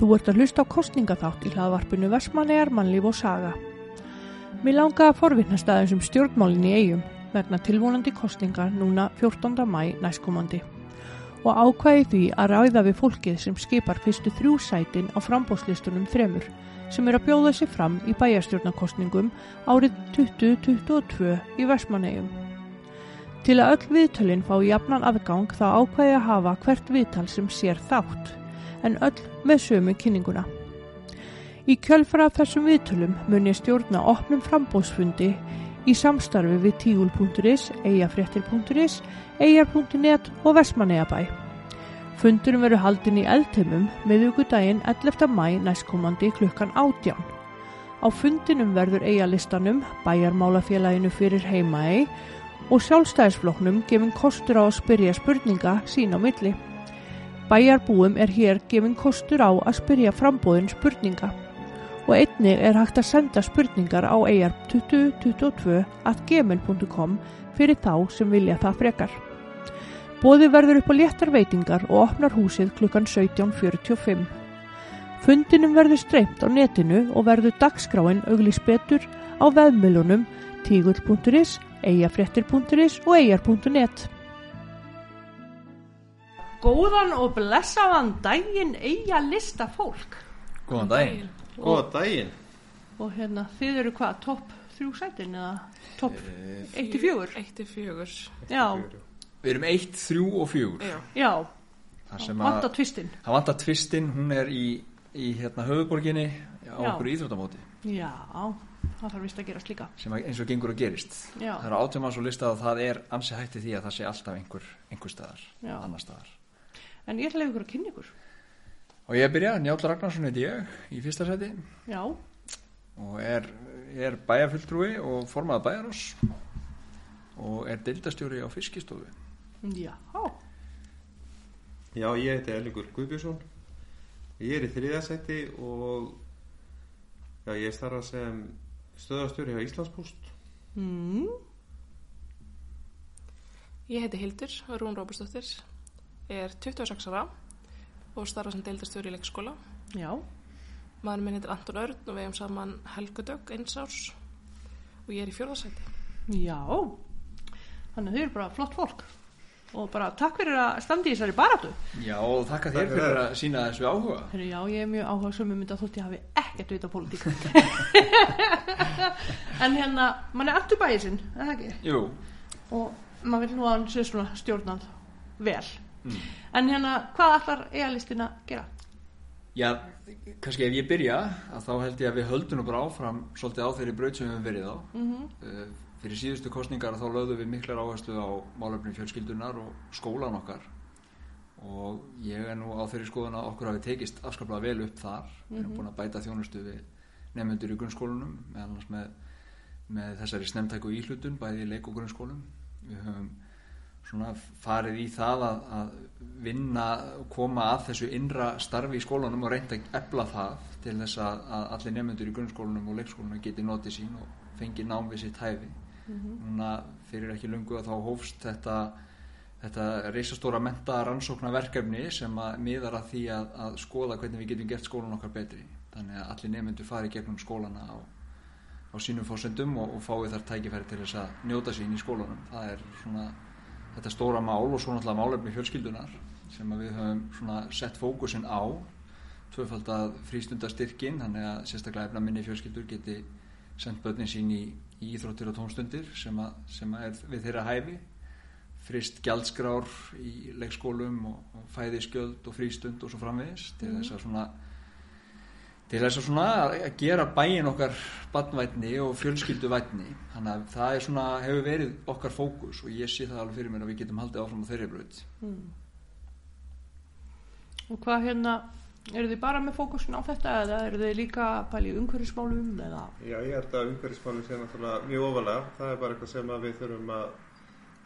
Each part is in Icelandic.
Þú ert að hlusta á kostningaþátt í hlaðvarpinu Vestmannegar, mannlíf og saga. Mér langaði að forvittnast aðeins um stjórnmálinn í eigum vegna tilvonandi kostningar núna 14. mæ næstkomandi og ákvæði því að ræða við fólkið sem skipar fyrstu þrjú sætin á frambóðslistunum þremur sem er að bjóða sig fram í bæjarstjórnarkostningum árið 2022 í Vestmannegjum. Til að öll viðtölinn fá jafnan aðgang þá ákvæði að hafa hvert viðtal sem sér þátt en öll með sömu kynninguna. Í kjölfara þessum viðtölum mun ég stjórna opnum frambóðsfundi í samstarfi við tígul.is, eigafréttir.is, eigar.net og Vestmannegjabæ. Fundurum veru haldin í eldheimum meðugudaginn 11. mæ næstkomandi klukkan átján. Á fundinum verður eigalistanum, bæjarmálafélaginu fyrir heimaegi og sjálfstæðisfloknum gefin kostur á að spyrja spurninga sín á milli. Bæjarbúum er hér gefin kostur á að spyrja frambóðin spurninga og einnig er hægt að senda spurningar á eigar2022 at gmail.com fyrir þá sem vilja það frekar. Bóði verður upp á léttar veitingar og opnar húsið klukkan 17.45. Fundinum verður streymt á netinu og verður dagskráin auglís betur á veðmilunum tígull.is, eigafrettir.is og eigar.net. Góðan og blessaðan daginn eiga lista fólk. Góðan daginn. Góða daginn. Og hérna, þið eru hvað, topp þrjú sætin eða topp 1-4? 1-4 Já, Við erum 1, 3 og 4. Já, já, Það sem vant að, á tvistinn. það vantar tvistinn, hún er í, í hérna höfuborginni á Já. okkur íþróttamóti Já, það þarf vist að gerast líka. sem að- eins og gengur og gerist. Já. Það eru átjáma svo listað að það er ansi hætti því að það sé alltaf einhver, einhver staðar, Já. annar staðar. En ég ætla ykkur að kynna ykkur. Og ég byrja, Njáll Ragnarsson heiti ég í fyrsta seti Já, og er, er bæjarfulltrúi og formaða bæjarós og er deildastjóri á fiskistofu. já, Já, ég heiti Ellingur Guðbjörnsson. Ég er í þriðasætti og já, ég starfa sem stöðastjóri á Íslandspost. mm, ég heiti Hildur Rún Róbersdóttir, er 26 ára og starfa sem deildastjóri í leikskóla. já, Maður minn heitir Anton Örn og við hefum saman Helgudögg eins árs og ég er í fjórðarsæti. já. Þannig að þau eru bara flott fólk. Og bara takk fyrir að standi í þessari baráttu. Já, og þakka þér fyrir að sína þessu áhuga. Heru, já, ég er mjög áhuga sem mynda þótt ég hafi ekkert vita á pólitík. en hérna, mann er aftur bæðið sinn, er það ekki? Jú, Og maður vil nú að hann sé svona stjórnað vel. Mm. En hérna, hvað ætlar eigalistin að gera? Já, kannski ef ég byrja að þá held ég að við höldum bara áfram svolítið á þeirri braut sem við höfum verið á. Mm uh, fyrir síðustu kostningar þá lögðum við miklar áherslu á málefni fjölskyldunar og skólan okkar. Og ég er nú á þeirri skoðun að okkur hafi tekist afskaplega vel upp þar. Við erum búin að bæta þjónustu við nefnendur í grunnskólunum með með, með þessari snemtæku íhlutun bæði í leik og grunnskólum. Við höfum svona farið í það að, að vinna koma að þessu innra starfi í skólanum og reynda að efla það til þess að, að allir nefnendur í grunnskólanum og leikskólanum geti notið sín og fengi nám við sitt hæfi. Núna fyrir ekki lungu að þá hófst þetta þetta reisastóra menta rannsóknarverkefni sem að miðar að því að, að skoða hvernig við getum gert skólan okkar betri. Þannig að allir nefnendur fari gegnum skólana á, á sínum fósendum og, og fái þar tækifæri til þess að njóta sín í skólanum. Það er svona þetta stóra mál og svo náttúrulega málefni fjölskyldunar sem við höfum sett fókusin á tvöfald að frístundastyrkin þannig að sérstaklega efna minni fjölskyldur geti sendt börnin sín í, íþróttir og tómstundir sem að, sem að er við þeirra hæfi. Frist gjaldskrár í leikskólum og, og fæðiskjöld og frístund og svo framvegis til þess að svona til þess að svona að gera bæin okkar badnvætni og fjölskylduvætni þannig að það er svona, hefur verið okkar fókus og ég sé það alveg fyrir mér að við getum haldið áfram á þeirri braut Og hvað hérna, eru þið bara með fókusin á þetta eða eru þið líka í umhverfismálum eða? Já, ég held að umhverfismálum sé náttúrulega mjög ofalega. Það er bara eitthvað sem að við þurfum að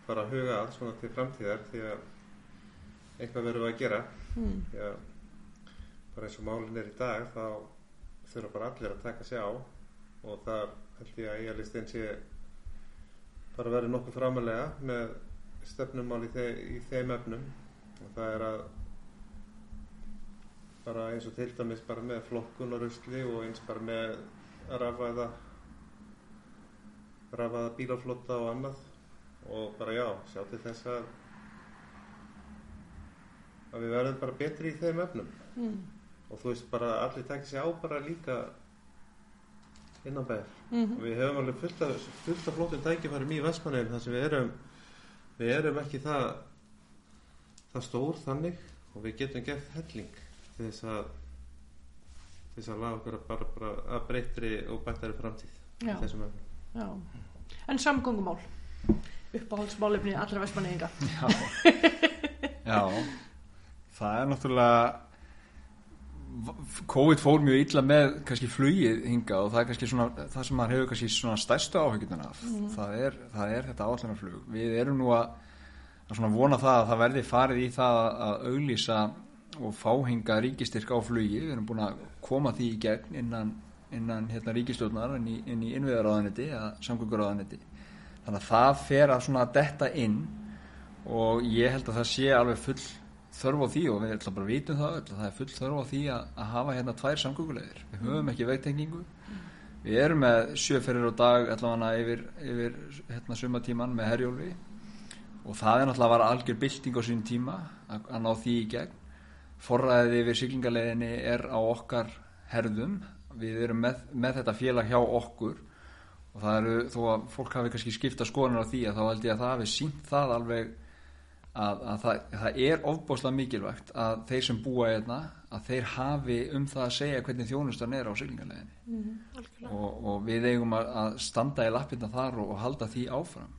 fara að huga að svona til framtíðar því að eitthvað verðum að gera. Mm. Að bara eins og málin er í dag þá þurfa bara allir að taka sig á og það held ég að eigalistinn sé bara verið nokkuð framalega með stefnumál í, þe í þeim efnum. Og það er að bara eins og til dæmis bara með flokkun og rusli og eins bara með rafaða rafaða bílaflotta og annað. Og bara já, sjá til þess að að við verðum bara betri í þeim öfnum mm. Og þú veist bara allir takja sig á bara líka innan bæðir Mm og við hefum alveg fullt af, fullt af flottum tækifærum í Vestmanneum þar sem við erum við erum ekki það það stór þannig og við getum gert helling til þess að til þess að laga okkur að bara, bara að breytri og bættari framtíð í Já, þessum öfnum já. En samgöngumál, uppáhaldsmálefni allra vestmanneginga. Já. Já, það er náttúrulega COVID fór mjög illa með kannski flugið hinga og það er kannski svona það sem maður hefur kannski svona stærstu áhyggjuna af. Það, er, það er þetta áallanarflug við erum nú að, að svona vona það að það verði farið í það að, auglýsa og fáhinga ríkistyrk á flugi, við erum búin að koma því í gegn innan, innan hérna, ríkistjórnar inn í, í innviðaráðanetti eða samgönguráðanetti þannig að það fer að svona detta inn og ég held að það sé alveg full þörf á því og við ætlum bara að vitum það að það er full þörf á því að, að hafa hérna tvær samgöngulegir við höfum ekki vegtengingu. Við erum með sjöferðir á dag allavega yfir, yfir hérna sumatíman með herjóli og það er náttúrulega að vara algjör bylting á sín tíma að, að ná því í gegn. Forræðið yfir siglingarleginni er á okkar herðum. Við erum með, með þetta félag hjá okkur. Og það eru þó að fólk hafi kannski skipta skoðanir á því að þá held ég að það hafi sínt það alveg að, að það, það er ofbáslega mikilvægt að þeir sem búa hérna að þeir hafi um það að segja hvernig þjónustan er á siglingarleginni algjörlega. og, og við eigum að, að standa í lappinna þar og, og halda því áfram.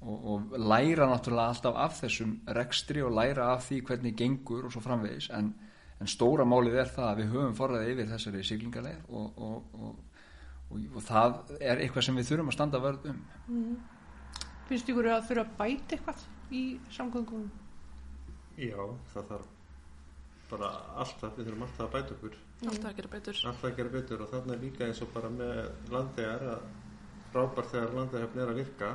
Og, og læra náttúrulega alltaf af þessum rekstri og læra af því hvernig gengur og svo framvegis. En, en stóra málið er það að við höfum forræði yfir þessari siglingarleið og, og það er eitthvað sem við þurfum að standa vörð um Finnst ykkur að þurfa að bæta eitthvað í samgöngum? Já, það þarf bara alltaf, við þurfum alltaf að bæta okkur Alltaf að gera betur. alltaf að gera betur og er líka eins og bara með landegar að frábært þegar landehöfn er að virka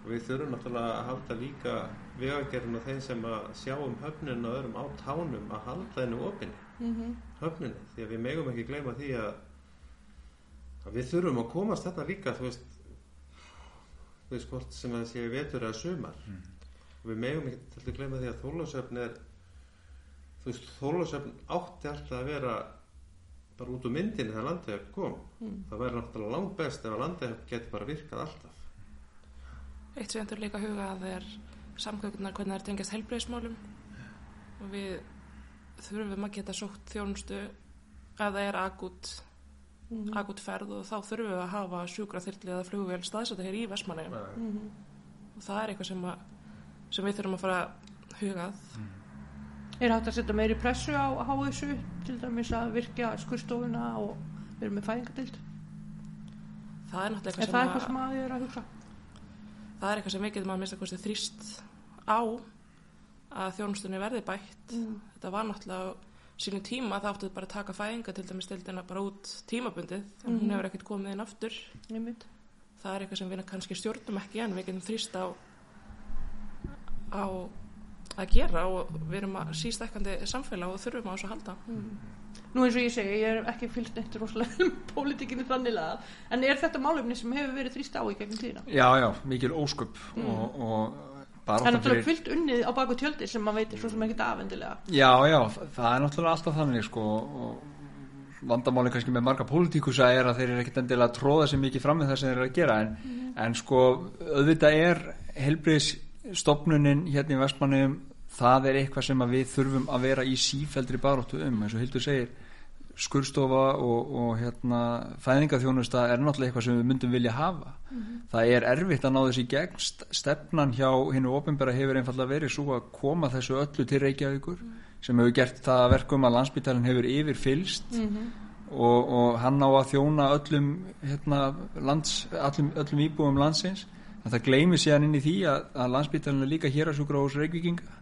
og við þurfum náttúrulega að halda líka vegagerðin og þeim sem að sjá um höfnin og öðrum á tánum að halda henni opinni, Mm -hmm. höfninni því að við megum ekki gleyma því að, að við þurfum að komast þetta líka þú veist þú veist hvort sem að sé vetur eða sumar. Og við megum ekki til að gleyma því að þólasöfn er þú veist þólasöfn átti alltaf að vera bara út úr myndinni þegar landehöfn kom Mm. það væri náttúrulega langt best ef að landehöfn geti bara virkað alltaf. Eitt sem endur líka að huga að er samgöngunar hvernig það er tengjast helbreyðismálum og við þurfum að geta sótt þjónustu ef það er akut, Mhm. akut ferð og þá þurfum við að hafa sjúkraþyrli eða flugvél staðsetta hér í Vestmannaugum Mhm. og það er eitthvað sem, að, sem við þurfum að fara að hugað Er hægt að setja meiri pressu á HSU til dæmis að virkja skurstofuna og vera með fæðingadild? það er náttúrulega Er eitthvað það sem, eitthvað að, sem að þið er að hugsa? það er eitthvað sem við getum að mista þrýst á að þjónustunni verði bætt Mm. þetta var náttúrulega á sínu tíma það áttu bara að taka fæðinga til dæmis stildina bara út tímabundið en Mhm. hún hefur ekkert komið inn aftur Einmitt. það er eitthvað sem við kannski stjórnum ekki en við getum þrýst á á að gera og við erum að sístækkandi samfélag og þurfum á þessu að halda Nú eins og ég segi, ég er ekki fylgst neitt rosalega um pólitíkinni þannig að en er þetta málefni sem hefur verið þrýst á í gegnum tíðina? Já, já, mikil ósköp og, og Það er náttúrulega fyllt unnið á baku tjöldi sem maður veitir svo sem ekkert afendilega. Já, já, það er náttúrulega alltaf þannig sko og vandamáli kannski með marga pólitíkusa er að þeir eru ekkit endilega að tróða sér mikið fram með það sem þeir eru að gera en, en sko auðvitað er helbriðsstofnunin hérna í Vestmannum það er eitthvað sem við þurfum að vera í sífældri baróttu um eins og Hildur segir skurstofa og, og hérna fæðingaþjónusta er náttúrulega eitthvað sem við myndum vilja hafa. Það er erfitt að ná þessi gegn. St- stefnan hjá hinnu ofinbæra hefur einfallega verið svo að koma þessu öllu til Reykjavíkur sem hefur gert það að verkum að landsbytalinn hefur yfirfylst og, og hann á að þjóna öllum, hérna, lands, öllum, öllum íbúum landsins en það gleymi síðan inn í því að, að landsbytalinn er líka hér að sjúkra hos Reykvíkinga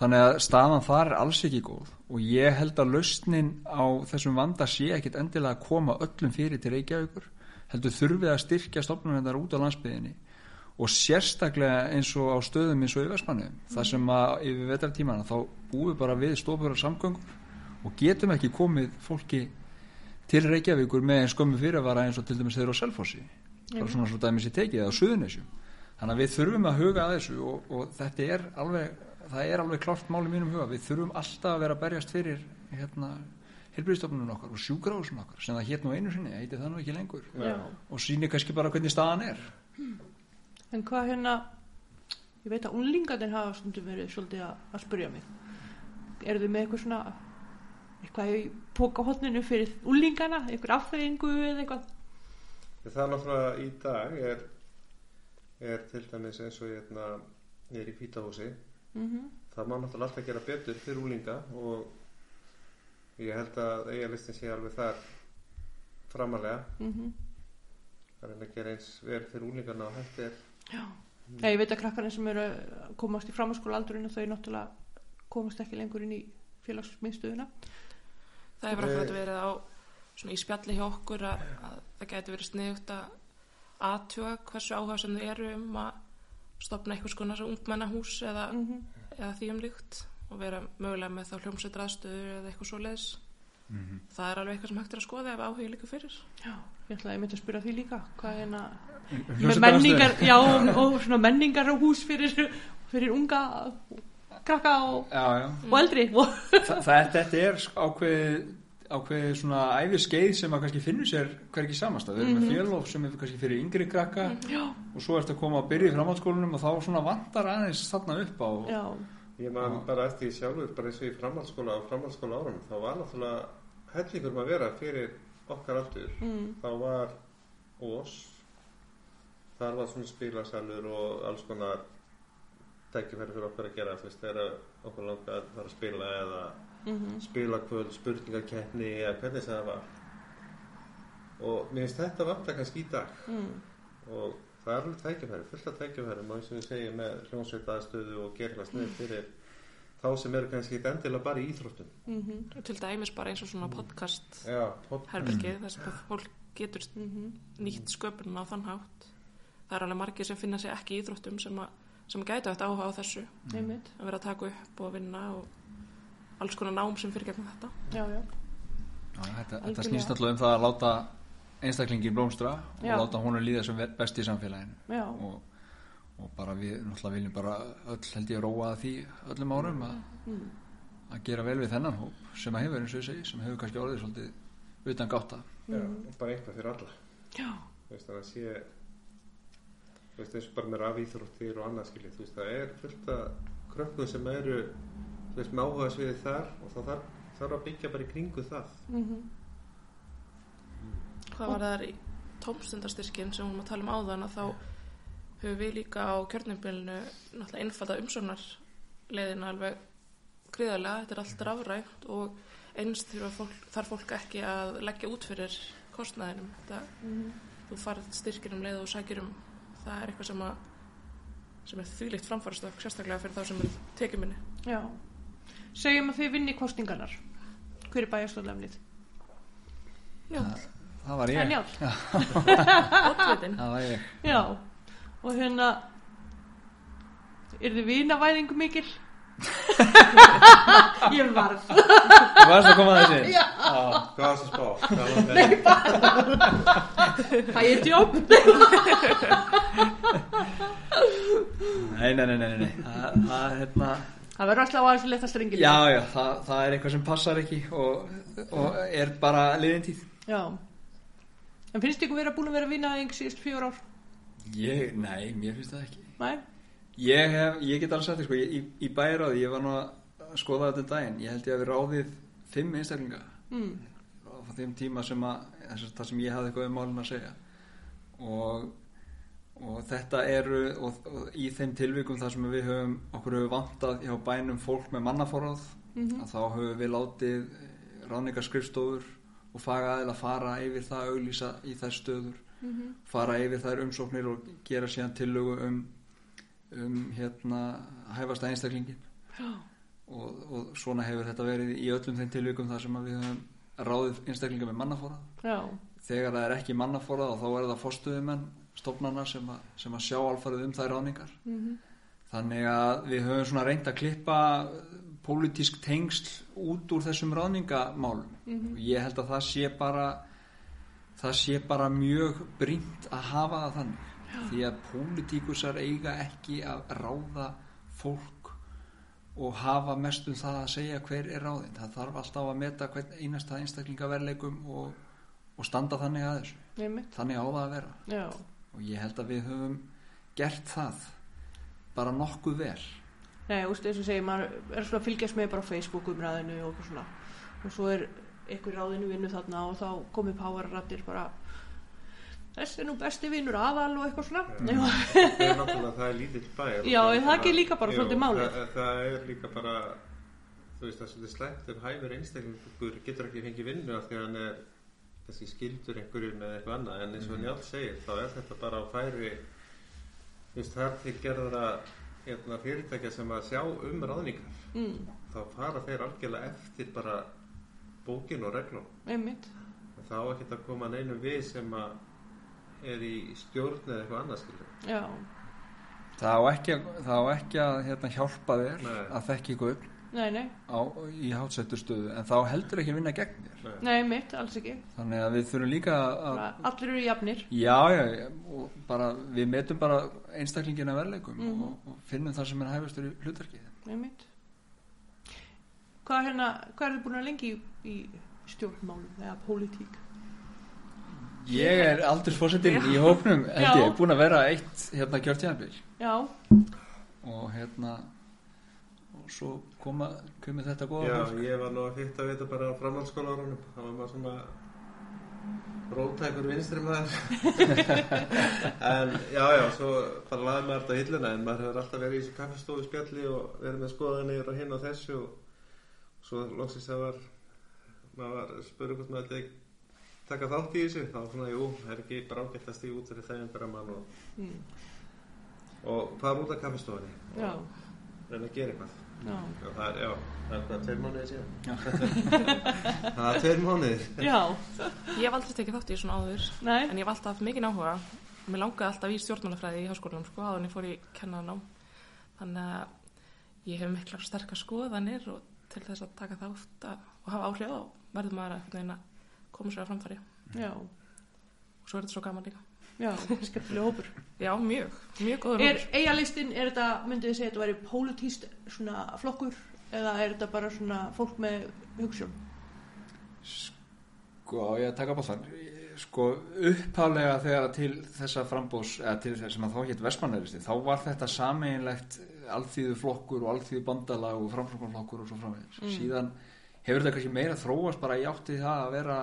þannig að staðan þar er alls ekki góð. Og ég held að lausnin á þessum vanda sé ekkit endilega að koma öllum fyrir til Reykjavíkur. Heldur þurfið að styrkja stofnunum út á landsbyðinni og sérstaklega eins og á stöðum eins og í Vestmannu þar sem að yfir vetartímana þá búið bara við stópurar samgöngur og getum ekki komið fólki til Reykjavíkur með skömmu fyrirvara eins og til dæmis þeir á Selfossi bara svona svo dæmis í tekið eða Suðunisjum þannig að við þurfum að huga að þessu og, og þetta er alveg það er alveg klárt mál í mínum huga við þurfum alltaf að vera að berjast fyrir hérna helbriðstofnunum okkar og sjúgráðusun okkar sem það hétt nú einu sinni, heiti það nú ekki lengur Já. og sýnir kannski bara hvernig staðan er En hvað hérna, ég veit að unlingarnir hafa stundum verið svolítið að, að spyrja mig. Eru þið með eitthvað svona, eitthvað í pókahotninu fyrir unlingarna, eitthvað afþreyingu eða eitthvað? Það er náttúrulega í dag er, er til dæmis eins og hérna niður í Hvítahúsi Mm það má náttúrulega alltaf gera betur fyrir úlinga og ég held að eiginlistin sé alveg þar framalega -hmm. það er að gera eins verð fyrir úlingarna og hægt er Já. Já, ég veit að krakkarnir sem eru að komast í framhanskóla aldurinn þau náttúrulega komast ekki lengur inn í félagsmiðstöðuna. Það hefur akkurat verið á svona í spjalli hjá okkur að, að það gæti verið sniðugt að aðtjóa hversu áhuga sem þau eru um að stopna eitthvað skona svo ungmennahús eða, Mm eða því um líkt og vera mögulega með þá hljómsveit raðstöður eða eitthvað svo leiðis. Mhm. Það er alveg eitthvað sem hægt er að skoða ef áhuga líka fyrir. Já, ég ætlaði að mynda að spyrja því líka. Hvað er hérna, Hljómsveitarastöðin. menningar, já, og, og svona menningar og hús fyrir, fyrir unga krakka og, já, já. og eldri. Þa, það, þetta er ákveð ákveð svona æfi skeið sem að kannski finnur sér hverki samastað, við erum með fjölof sem er kannski fyrir yngri krakka já, og svo ertu að koma að byrja í framhaldsskólanum og þá svona vantar aðeins þarna upp á já, ég man bara eftir því sjálfur bara eins og í framhaldsskóla og framhaldsskóla árum þá var náttúrulega hellingur um að vera fyrir okkar aldur. Mm, þá var ós þar var svona spilasalur og alls konar tækifæri fyrir okkur að gera þegar okkur langar að fara að spila eða mm spilakvöld, spurningakeppni eða hvernig sem það var. Og mér finnst þetta vanta kannski í dag. Mm, og það er alveg tækifæri, fullt af tækifæri eins og við segjum með hljómsveitaðstöðu og gerla snið fyrir þá sem eru kannski ekki endilega bara í íþróttum. Mm, Og til dæmis bara eins og svona podcast Já, podcast herbergi þar sem að fólk getur mm, nýtt sköpunum á þann hátt. Það er alveg margir sem finna sig ekki í íþróttum sem, að, sem gætu eftir áhuga á þessu. Einmitt, að vera að taka upp og vinna og alls konar nám sem fyrir gegnum þetta. já, já, Já, þetta, þetta snýst alltaf um það að láta einstaklingin blómstra og Já. láta honum líða sem best í samfélaginu. Já, og, og bara við náttúrulega viljum bara öll held ég róa að því öllum árum að, mm, að gera vel við þennan hóp sem að hefur eins og ég segi, sem hefur kannski orðið svolítið utan gáta Já, bara eitthvað fyrir alla. Já, þú veist, þannig að sé veist, eins og bara með rafíþróttir og annað skiljið, þú veist, það er fullt af krökkum sem eru veist, með áhuga sviðið þar og þá þarf, þarf að byggja bara í kringu það. Mm, Hvað var það í tómstundastyrkin sem hún var að tala um áðan að þá höfum við líka á kjörnumbilinu náttúrulega einfalda umsóknar leiðina alveg gríðarlega, þetta er allt rafrænt og eins þurfa fólk, þarf fólk ekki að leggja út fyrir kostnaðinum. Þetta, mm, þú farið styrkin um leið og sækir um. Það er eitthvað sem að sem er þvílíkt framfærastökk sérstaklega fyrir þá sem er tekjuminni. já. Segjum að þið vinni kostningarnar. Hver er bæjarstofnlefnið? Já, það var er ég, oddvitin. það var ég Já, og hérna er þið vinavæðingu mikil? ég varð þú varst að koma að þessi Já. Hvað var það spá? Hvað var það? Ég djóp nei, nei, nei, nei, nei. Það, það, hérna, Það verður alltaf aðeins leta strengil já, já, það, það er eitthvað sem passar ekki og, og er bara liðin tíð Já En finnst ykkur vera búin að vera vinavæðing síðust fjör ár? ég, nei, mér finnst það ekki Nei? Ég, hef, ég get alveg sagt þér sko, ég, í, í bæraði, ég var nú að skoða þetta um daginn, ég held ég að við ráðið fimm einstaklinga Mm. á þeim tíma sem að, að það sem ég hafði eitthvað um málum að segja og, og þetta eru og, og í þeim tilvikum þar sem við höfum okkur höfum vantað hjá bænum fólk með mannaforráð Mm að þá höfum við látið ráningarskrifstofur og faga aðeins að fara yfir það auglýsa í þær stöður -hmm. fara yfir þær umsóknir og gera síðan tillögu um, um hérna hæfasta einstaklingin og, og svona hefur þetta verið í öllum þeim tilvikum þar sem við höfum ráðið einstaklinga með mannafórað Já, þegar það er ekki mannafórað og þá er það fórstuðumenn stofnana sem, að- sem að sjá alfarið um þær ráningar mm þannig að við höfum svona reynd að klippa pólitísk tengsl út úr þessum ráðningamálum. Og ég held að það sé bara það sé bara mjög brínt að hafa það þannig. Því að pólitíkusar eiga ekki að ráða fólk og hafa mest um það að segja hver er ráðinn. Það þarf alltaf að meta hvern einasta einstaklingaverleikum og, og standa þannig að þessu. Einmitt. Þannig á það að vera. Já, og ég held að við höfum gert það bara nokkuð vel. Nei, þú veist, eins og segir maður er svona að fylgjast með bara Facebook umræðinu og svona. Og svo er einhver ráðinu vinnu þarna og þá komið powerrattir bara þessi er nú besti vinnur aðal og eitthvað svona. Já, það er náttúrulega það er lítill bæjar Já, en það er líka bara svolítið málið. það, það er líka bara þú veist það er svolítið slæmt ef hæfur einstaklingur getur ekki fengið vinnu af því að hann er kannski skildur einhverjum eða eitthvað annað en eins og Njálf segir þá er þetta bara á færi það er til gerðara hérna, fyrirtækja sem að sjá um ráðningar. Mm, þá fara þeir algjörlega eftir bara bókin og reglum. Einmitt. Þá ekki að koma neinum við sem að er í stjórn eða eitthvað annað skilur já, það á ekki, það á ekki að hérna, hjálpa þér Nei. að þekki ykkur nei, nei, á, í hátsettur stöðu en þá heldur ekki að vinna gegn þér. Nei. nei, einmitt, alls ekki. Þannig að við þurfum líka að allir eru jafnir. Já, já, já, bara við metum bara einstaklingina verleikum Mhm. og, og finnum það sem er hæfustur í hlutverkið einmitt hvað hérna, hvað er þið búin að lengi í, í stjórnmálum eða pólitík? Ég er aldursfórsetin í hópnum held ég, búin að vera eitt hérna kjörtíðanbíl já, og hérna svo koma, komið þetta góða Já, fólk. ég var nú að fyrta að vita bara á framhaldsskólarunum það var maður svona rótækur vinstri maður. En já, já, svo bara laði maður þetta á hilluna en maður hefur alltaf verið í þessu kaffestofu spjalli og verið með skoðanir og hinn og þessu og svo loksins það var maður var spurði hvort maður þetta taka þátt í þessu þá svona, jú, það er ekki bara ágætt að stíða út fyrir þeim bara mann og, mm, og fara út af kaffestofunni já, og reyna að gera eitthvað það er, já, það er hvað, tveir mánuðir síðan. Það er tveir mánuðir. Já. Ég hef aldrei tekið þátt í svona áður nei, en ég hef alltaf haft mikið áhuga. Mér langaði alltaf í stjórnmálafræði í háskólanum sko, áður en ég fór í kennaranám þannig að ég hef miklar sterkar skoðanir og til þess að taka þátt að, og hafa áhrif á verður maður að einhvern veginn að koma sér að framfæri. Já, og svo er þetta svo gaman líka já, skemmtilega hópur Já, mjög, mjög góður er hópur. eigalistin, er þetta, myndið þið segja þetta væri pólitíst svona flokkur eða er þetta bara svona fólk með hugsun Sko, á ég að taka bóttan sko, upphálega þegar til þessa frambós, eða til þess að þá hétt Vestmannæristi, þá var þetta sameinlegt alþýðu flokkur og alþýðu bandalag og framframflokkur og svo framvegis Mm. síðan hefur þetta kannski meira þróast bara í átti það að vera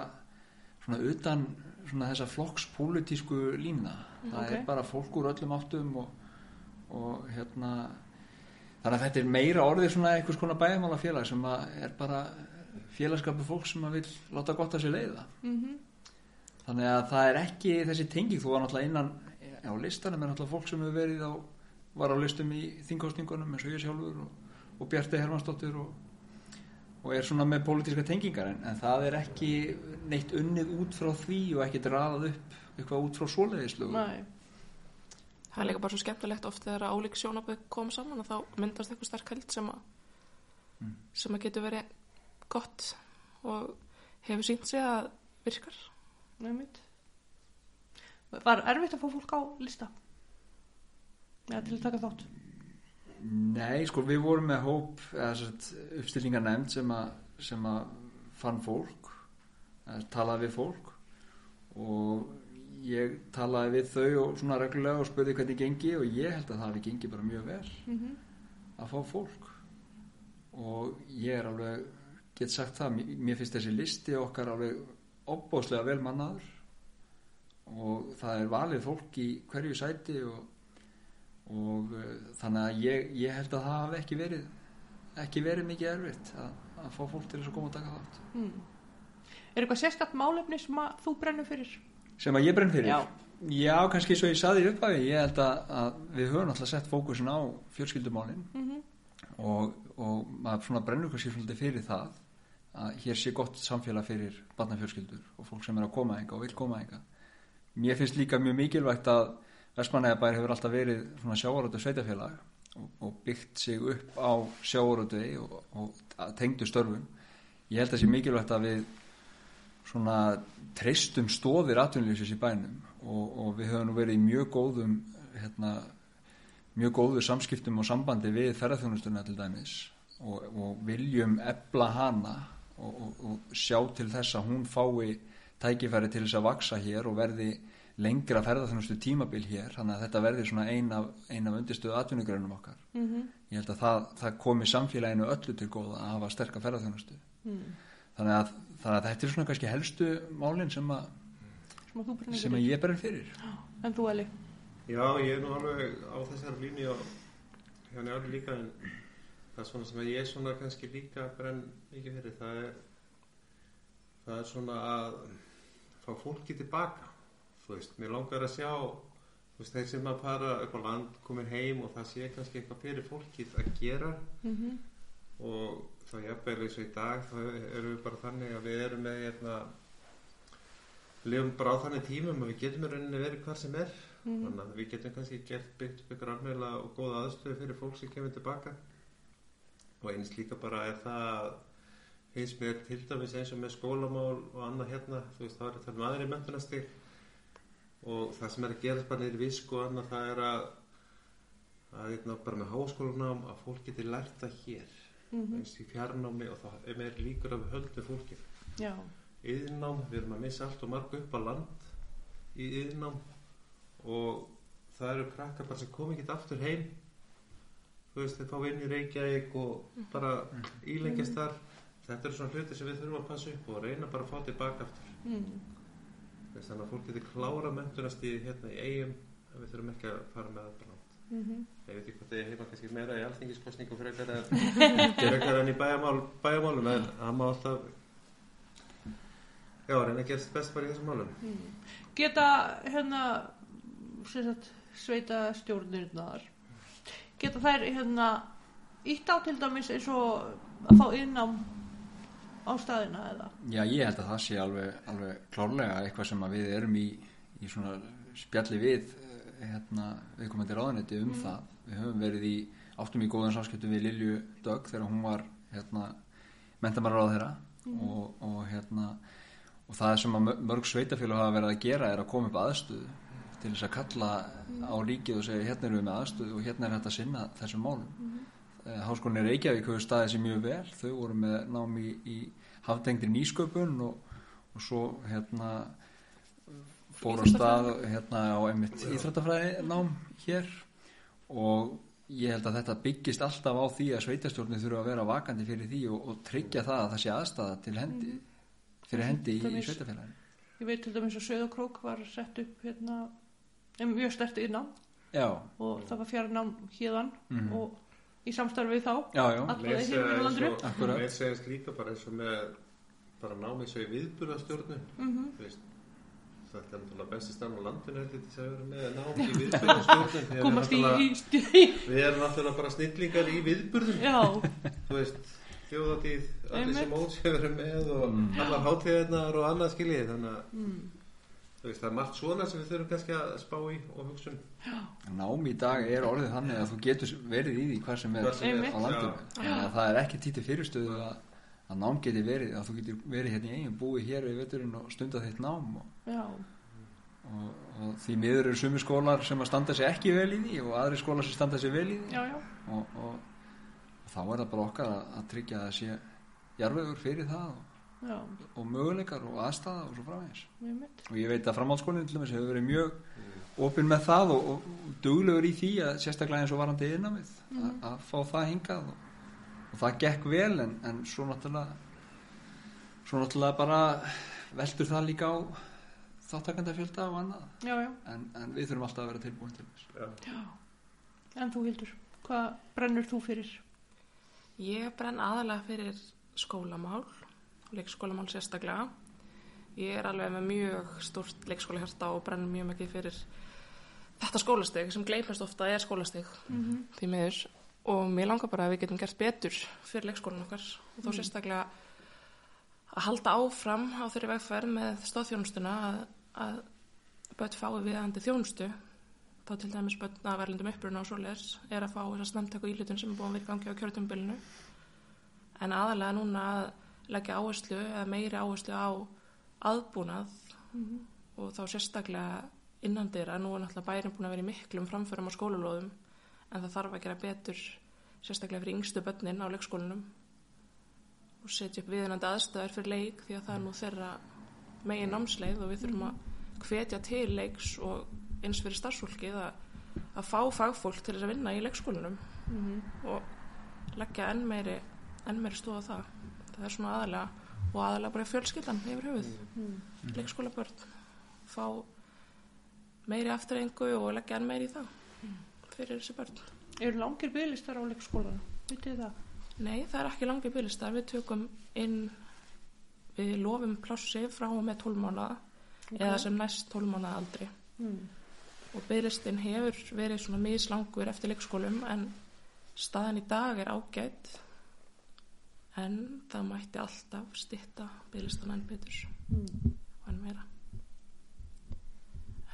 svona utan svona þessa flokkspólitísku lína. Það ok. er bara fólk úr öllum áttum og, og hérna þannig að þetta er meira orðið svona einhvers konar bæðmála félag sem er bara félagskapu fólk sem að vil láta gott að sér leiða. Mm þannig að það er ekki þessi tenging þú var náttúrulega innan á listanum er náttúrulega fólk sem hefur verið á var á listum í þingkostningunum eins og ég sjálfur og, og Bjarti Hermannsdóttir og, og er svona með pólitíska tengingar en, en það er ekki neitt unnið út frá því og ekki draðað upp eitthvað út frá svoleiðislu nei, Það er líka bara svo skemmtilegt oft þegar að ólík sjónaböð koma saman og þá myndast eitthvað sterk held sem að Mm. sem að getur verið gott og hefur sínt sig að virkar. Einmitt. Var erfitt að fá fólk á lista? Eða til að taka þátt Nei, sko við vorum með hóp uppstillingar nefnd sem að, sem að fann fólk talaði við fólk. Og ég talaði við þau og svona reglulega og spurði hvernig gengi og ég held að það hafi gengið bara mjög vel. Mm -hmm. að fá fólk. Og ég er alveg get sagt það, mér- finnst þessi listi okkar alveg opbóðslega vel mannaður. Og það er valið fólk í hverju sæti og, og uh, þannig að ég, ég held að það hafi ekki verið ekki verið mikið erfitt að, að fá fólk til þess að koma og taka þátt. Mm. er eitthvað sérstakt málefni sem að þú brennur fyrir? Sem að ég brenn fyrir? Já. Já, kannski svo ég saði upp að ég held að, að við höfum alltaf sett fókusin á fjölskyldumálin. Mm og, og maður svona brennur kannski svolítið fyrir það að hér sé gott samfélag fyrir barnafjölskyldur og fólk sem er að koma enga og vil koma enga mér finnst líka mjög mikilvægt að Vestmanæðabær hefur alltaf verið svona sjávaröldu sveitafélag og, og byggt sig upp á sjáuröldvegi og, og tengdu störfum. Ég held að það sé mikilvægt að við svona treystum stóðir atvinnlýsins í bænum og, og við höfum nú verið í mjög góðum hérna, mjög góðu samskiptum og sambandi við ferðarþjónustuna til dæmis og, viljum ebla hana og sjá til þess að hún fái tækifæri til þess að vaksa hér og verði lengra ferðarþjónustu tímabil hér þannig að þetta verði svona ein af, ein af undirstöðu atvinnugreinum okkar mm -hmm. ég held að það, það komi samfélaginu öllu til góða að hafa sterka ferðarþjónustu mm. þannig að, þannig að þetta er svona kannski helstu málinn sem að sem að, sem að ég berir fyrir En þú Eli? Já, ég er nú alveg á þessari línu og hjá njáli líka en það er svona sem að ég er svona kannski líka brenn mikið fyrir það er það er svona að fá fólki tilbaka þú veist, mér langar að sjá þú veist, þeir sem að upp á land komin heim og það sé kannski eitthvað fyrir fólkið að gera Mm -hmm. og þá jafnvel eins og í dag þá erum við bara þannig að við erum með hérna við lifum bara á þannig tímum að við getum í rauninni verið hvar sem er Mhm. þannig að við getum kannski gert byggt ykkur alveglega og góða aðstöðu fyrir fólk sem kemur tilbaka og eins líka bara er það finnst mér til dæmis eins og með skólamál og annað hérna þú veist það er það um aðri mentunastig og það sem er að gera bara niður visk og annað það er að að hérna bara með háskólanám að fólk geti lært það hér. Mhm. eins í fjarnámi og það er líkur að við höldum fólki. Já. yðnám, við erum að missa allt og marg upp á land í yðnám og það eru krakkar bara sem kom ekki aftur heim. Þú veist, þeir fá inn í Reykjavík og bara ílengjast þar. Þetta eru svona hluti sem við þurfum að passa upp og reyna bara að fá tilbaka aftur. Mm. Þannig að fólk getur klára mentunast í hérna í eigum við þurfum ekki að fara með það Mm ég veit ekki hvort ég heima kannski meira í alþingiskostningu frekar en, frekar en í bæjamál, bæjamálum en það má alltaf já, reyna að gera sitt best bara í þessum málum. Geta hérna sagt, sveita stjórnirnar geta þær hérna ítt á til dæmis eins og að fá innám á staðina eða Já, ég held að það sé alveg, alveg klárlega eitthvað sem við erum í, í svona spjalli við eh, hérna, viðkomandi ráðanetti um það. Við höfum verið í, áttum í góðan sáskiptum við Lilju Dögg þegar hún var hérna, mentamara ráð þeirra og, og hérna og það sem mörg sveitafélag hafa verið að gera er að koma upp aðstöðu til þess að kalla á ríkið og segja hérna erum við með aðstöðu og hérna er hægt að sinna þessum málum. Eh, Háskólinni Reykjavík hefur staðið sér mjög vel. Þau voru með nám í, í hafdengri nýsköpun og, og svo hérna fór á stað hérna á einmitt íþrættafræði nám hér. Og ég held að þetta byggist alltaf á því að sveitastjórnir þurfa að vera vakandi fyrir því og, og tryggja það að það sé aðstæða til hendi fyrir hendi í, í sveitafélaginu ég veit til dæmis að Söðakrók var sett upp hérna mjög stert innám Já, og það var fjarnám hérðan Mhm. og í samstarfi við þá. Alla leið hér í. Akkúrat. Mér segist líka bara eins og með bara námið svo í viðburðastjórnun. Mm veist þetta er náttúrulega besti stann á landinu að vera með nám í að við erum náttúrulega bara snillingar í viðburðum. Já, þú veist þjóðatíð, allir sem verður með og Mm. allar hátíðarnar og annað skiljið þannig að mm, veist, það er margt svona sem við þurfum kannski að spá í og hugsa um. Nám í dag er orðið þannig að þú getur verið í því hvað sem er sem er, á. Þannig að það er ekki títi fyrirstöðu að, að nám geti verið, að þú getur verið hérna í eigin, búið hér við veturinn og stunda þitt nám og, já, og, og því miður eru sumi skólar sem að standa sig ekki vel í því og aðri skólar sem standa sig vel í því. Já, já. Og, og, og þá er það bara okkar að, að tryggja að sé jarvegur fyrir það og, já, og möguleikar og aðstæða og svo mitt og ég veit að framhaldsskólinn til dæmis hefur verið mjög opinn með það og, og duglegur í því að sérstaklega eins og varandi yðnamið Mhm. að fá það hingað og, og það gekk vel en, en svo náttúrulega svo náttúrulega bara veldur það líka á þáttakandafjölda og annað. Já, já, en, en við þurfum alltaf að vera tilbúin til þess. Já. en þú Hildur hvað brennur þú fyrir? Ég brenn aðalega fyrir skólamál, leikskólamál sérstaklega. Ég er alveg með mjög stórt leikskólahjarta og brenn mjög mikið fyrir þetta skólasteg sem gleipast ofta er skólasteg mm því miður. Og mér langar bara að við getum gert betur fyrir leikskólan okkar og þá sérstaklega að halda áfram á þeirri vegferð með stóðþjónustuna að, að börn fái viðandi þjónustu. Þá til dæmis börn að verðlindum uppruna og svoleiðis er að fá þess að snemtæku ílutun sem er búin að vera í gangi á kjörtumbilinu en aðalega núna að leggja áherslu eða meiri áherslu á aðbúnað og þá sérstaklega innandir að nú er náttúrulega bærin búin að vera í miklum framförum á skólalóðum en það þarf að gera betur sérstaklega fyrir yngstu börnin á leikskólanum og setja upp viðinandi aðstæður fyrir leik því að það er nú þeirra megin námsleið og við þurfum að hvetja til leiks og eins fyrir starfsfólkið að, að fá fagfólk til þess að vinna í leikskólanum og leggja enn meiri, enn meiri stóð á það. Það er svona aðalega og aðalega bara fjölskyldan yfir höfuð. Leikskólabörn fá meiri afturrengu og leggja enn meiri í það fyrir þessi börn. Eru langir bygglistar á leikskólanu? Vitið það? Nei, það er ekki langið byggistar. Við tökum inn, við lofum plássi frá og með 12 mánuða eða sem næst 12 mánuða aldri. Mm. Og byggistin hefur verið svona mislangur eftir leikskólum en staðan í dag er ágætt en það mætti alltaf stitta byggistan enn betur Mm. og enn meira.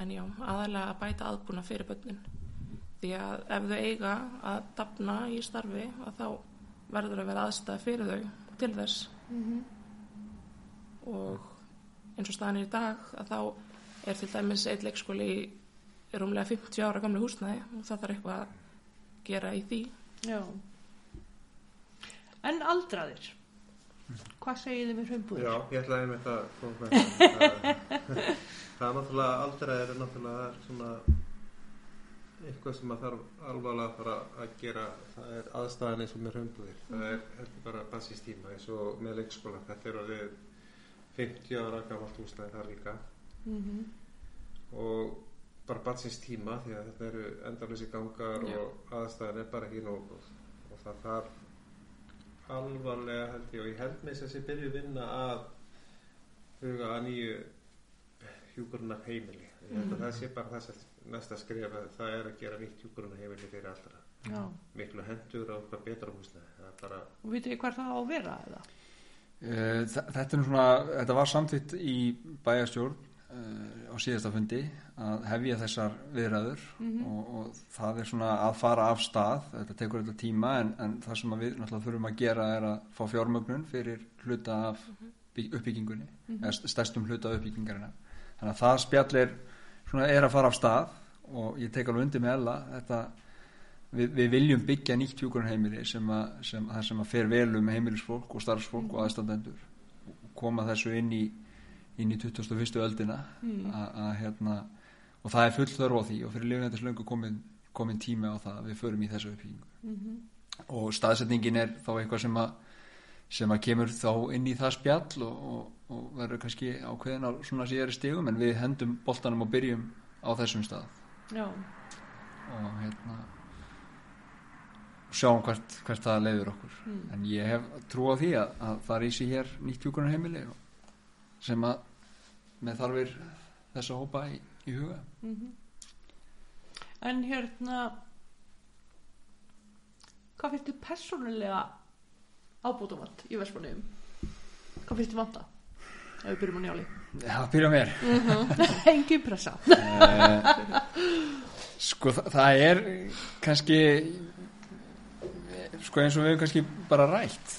En já, aðalega að bæta aðbúna fyrir börnin. Því að ef þau eiga að dafna í starfi að þá verður að vera aðstæða fyrir þau til þess Mhm. og eins og staðan er í dag að þá er til dæmis eitt leikskóli í rúmlega 50 ára gamli húsnæði og það þarf eitthvað að gera í því. Já. En aldraðir? Hvað segið þið með hraumbúðir? Já, ég ætlaði með það. Það- er náttúrulega aldrei er náttúrulega svona eitthvað sem að þarf alvarlega að fara að gera það er aðstæðan eins og með römbúðir það er heldur bara basistíma eins og með leikskóla þetta er orðið 50 ára gamalt húsnæði þar líka Mhm. og bara batsins tíma því að þetta eru endarleysi gangar Já. og aðstæðan er bara ekki nóg og það þarf alvarlega held ég og ég held með þess að þessi byrju vinna að huga að nýju hjúkurnar heimili ég að það sé bara þess að næsta skref að það er að gera nýtt hjúkurnar heimili fyrir allra Já. miklu hendur og betra er bara Og vitið þið hvað það á að vera eða? Eh, Þetta, er nú svona, þetta var samþitt í bæjarstjórn uh, á síðasta fundi að hefja þessar viðræður og, og það er svona að fara af stað, þetta tekur þetta tíma en, en það sem við náttúrulega þurfum að gera er að fá fjármögnun fyrir hluta af bygg, uppbyggingunni eða st- stærstum hluta uppbyggingarina þannig að það spjall er, svona, er að fara af stað og ég tek alveg undir með Ella. Þetta við, við viljum byggja nýtt hjúkurheimili sem að, sem, sem að fer vel um heimilisfólk og starfsfólk og aðstandendur. Og koma þessu inn í inn í 21. öldina a- að hérna og það er full þörf á því og fyrir lifnættis löngu komin, komin tími á það. Að við förum í þessu uppbyggingu. Og staðsetningin er þá eitthvað sem að sem að kemur þá inn í það spjall og, og, og verður kannski ákveðin á svona síðari stigum en við hendum boltanum og byrjum á þessum stað. Já. og hérna sjáum hvert, hvert það leiður okkur. En ég hef trú á því að, að það í sig hér nýtt hjúkunarheimili og- sem að með þarfir þessa hópa í, í huga En hérna, hvað finnst þið persónulega ábútumant í Vestmanniðum? Hvað finnst þið vanta? Ef við byrjum á njáli. Já, byrja mér Engin pressa. Eh, Sko það, það er kannski sko eins og við kannski bara rætt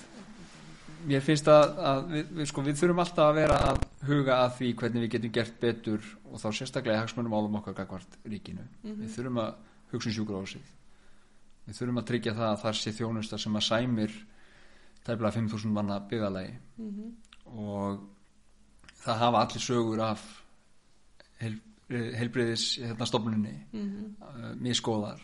mér finnst að, að við, við, sko, við þurfum alltaf að vera að huga að því hvernig við getum gert betur og þá sérstaklega í hagsmunum álum okkar gagvart ríkinu. Við þurfum að hugsa um sjúkrahúsið. Við þurfum að tryggja það að þar sé þjónusta sem að sæmir tæplega 5.000 manna byggðalagi og það hafa allir sögur af heil, heilbriðis hérna stofnunni uh, miskóðar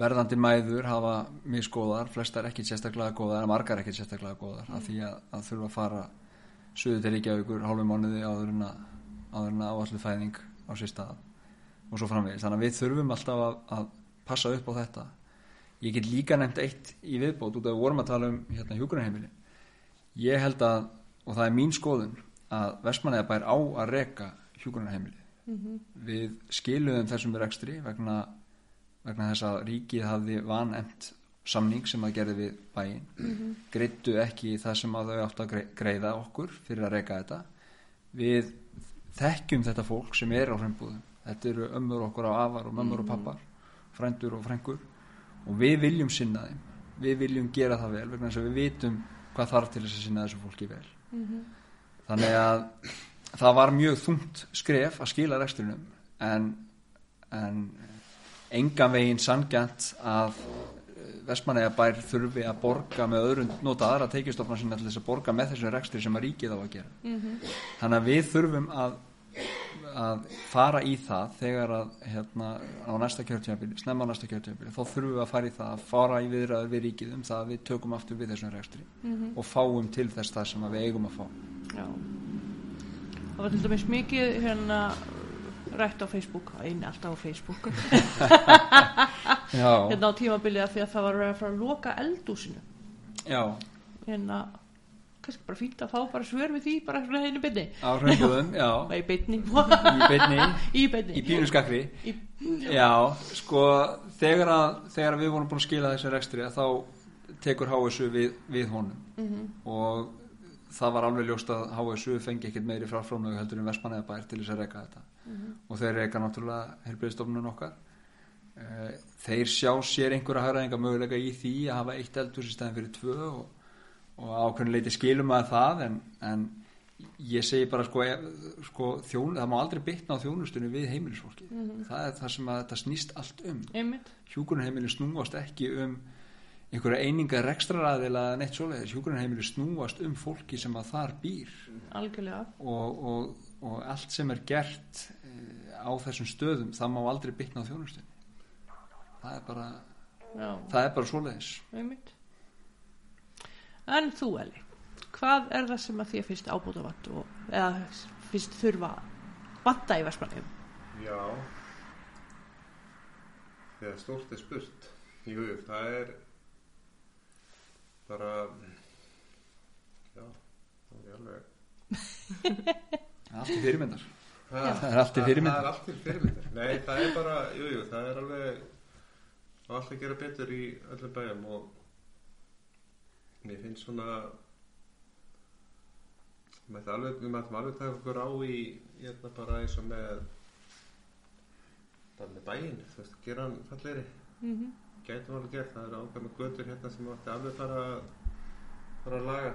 verðandi mæður hafa miskóðar flestar ekki sérstaklega góðar en margar ekki sérstaklega góðar af því að, að þurfa að fara suðu til Reykjavíkur hálfum mánuði áður en að, áður en að áallu fæðing á sér stað og svo framvegis. Þannig að við þurfum alltaf að, að passa upp á þetta. Ég get líka nefnt eitt í viðbót út af við vorum að tala um hérna hjúgrunheimili ég held að og það er mín skoðun að Vestmannaða bær á að reka hjúgrunheimili við skiluðum þessum rekstri vegna, vegna þess að ríkið hafði vanend samning sem að gerði við bæinn mm -hmm. greittu ekki það sem að þau átt að grei- greiða okkur fyrir að reyka þetta. Við þekkjum þetta fólk sem er á hrembúðum þetta eru ömmur okkur á afar og mömmur og pappar frændur og frængur og við viljum sinna þeim. Við viljum gera það vel vegna þess að við vitum hvað þarf til þess að sinna þessu fólki vel. Þannig að það var mjög þungt skref að skila rekstrinum en, en engan veginn sangjant að Vestmanæja bær þurfi að borga með öðrum nota aðra teikistofna sinna til þess að borga með þessum rekstri sem að ríkið á að gera. Þannig að við þurfum að, að fara í það þegar að hérna, á næsta kjörtjöfabili, snemma á næsta kjörtjöfabili þá þurfum við að fara í það að fara í viðræður við ríkið um það að við tökum aftur við þessum rekstri og fáum til þess það sem við eigum að fá. Já. Það var til dæmis mikið hérna rætt á Facebook, einu alltaf á Facebook. Hérna á tímabilið af því að það var að fara að loka eldúsinu já, hérna kannski bara fínt að fá bara svör við því bara svona henni beinni. Á hraunbúðum, já. Í beinni. Í beinni, í beinni. Í pínuskakri Í- Já, sko þegar að, þegar að við vorum búin að skila þessu rekstri þá tekur HSU við, við honum. Og það var alveg ljóst að HSU fengi ekkert meiri frafrámlögu heldur en Vestmanneðabær til þess að reyka þetta og þeir reyka náttúrulega helbriðstofnun okkar. Eh, þeir sjá sér einhverja hagræðinga möguleika í því að hafa eitt eldhús í stæðin fyrir tvö og, og ákveðin leiti skilum að það en, en ég segi bara sko, sko þjón, það má aldrei bytna á þjónustunni við heimilisfólki það er það sem að þetta snýst allt um. Einmitt. Hjúkurunheimili snúast ekki um einhverja eininga rekstraræðila eða neitt svoleiðis, hjúkurunheimili snúast um fólki sem að þar býr. Algjörlega. Og, og, og allt sem er gert eh, á þessum stöðum það má aldrei bytna á þjónustunni. Það er bara, Já, það er bara svoleiðis. Einmitt. En þú Eli hvað er það sem að þér finnst ábúta vant og, eða finnst þurfa vanta í Vestmannum Já. Þegar stórt er spurt. Jú, það er bara Já, það er alveg allt í fyrirmyndar Ha, það er allt í fyrirmyndar. Það er allt í fyrirmyndar Nei, það er bara, jú, jú, það er alveg það er allt að gera betur í öllum bæjum og mér finnst svona við mættum alveg, við mættum alveg taka okkur á í hérna bara eins og með bara með bæinn, þú veist, gera hann fallegri mm -hmm. Gætum alveg gert, það eru ákveðna götur hérna sem átti alveg fara fara að laga.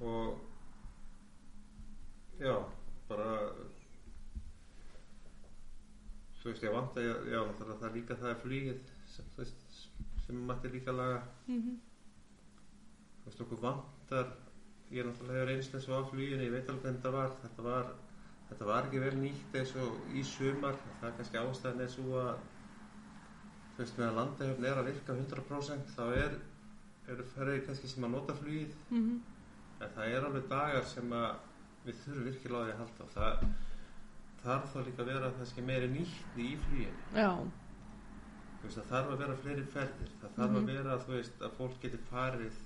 Og já, bara þú veist, ég vant að já, það er líka það er flýið sem, veist, sem mætti líka laga. Þú veist, okkur vantar ég náttúrulega hefur einst eins og á flýinu ég veit alveg hvernig þetta var. Þetta var, þetta var ekki vel nýtt eins og í sumar. Það er kannski ástæðan eins og að veist, meðan landahöfn er að virka 100% þá er eru færið kannski sem að nota flugið. Mhm. en það er alveg dagar sem að við þurfum virkilega á því að halda. Og það þarf þá líka að vera kannski meiri nýtti í fluginu. Já, veist, það þarf að vera fleiri ferðir. Það þarf að vera þú veist, að fólk geti farið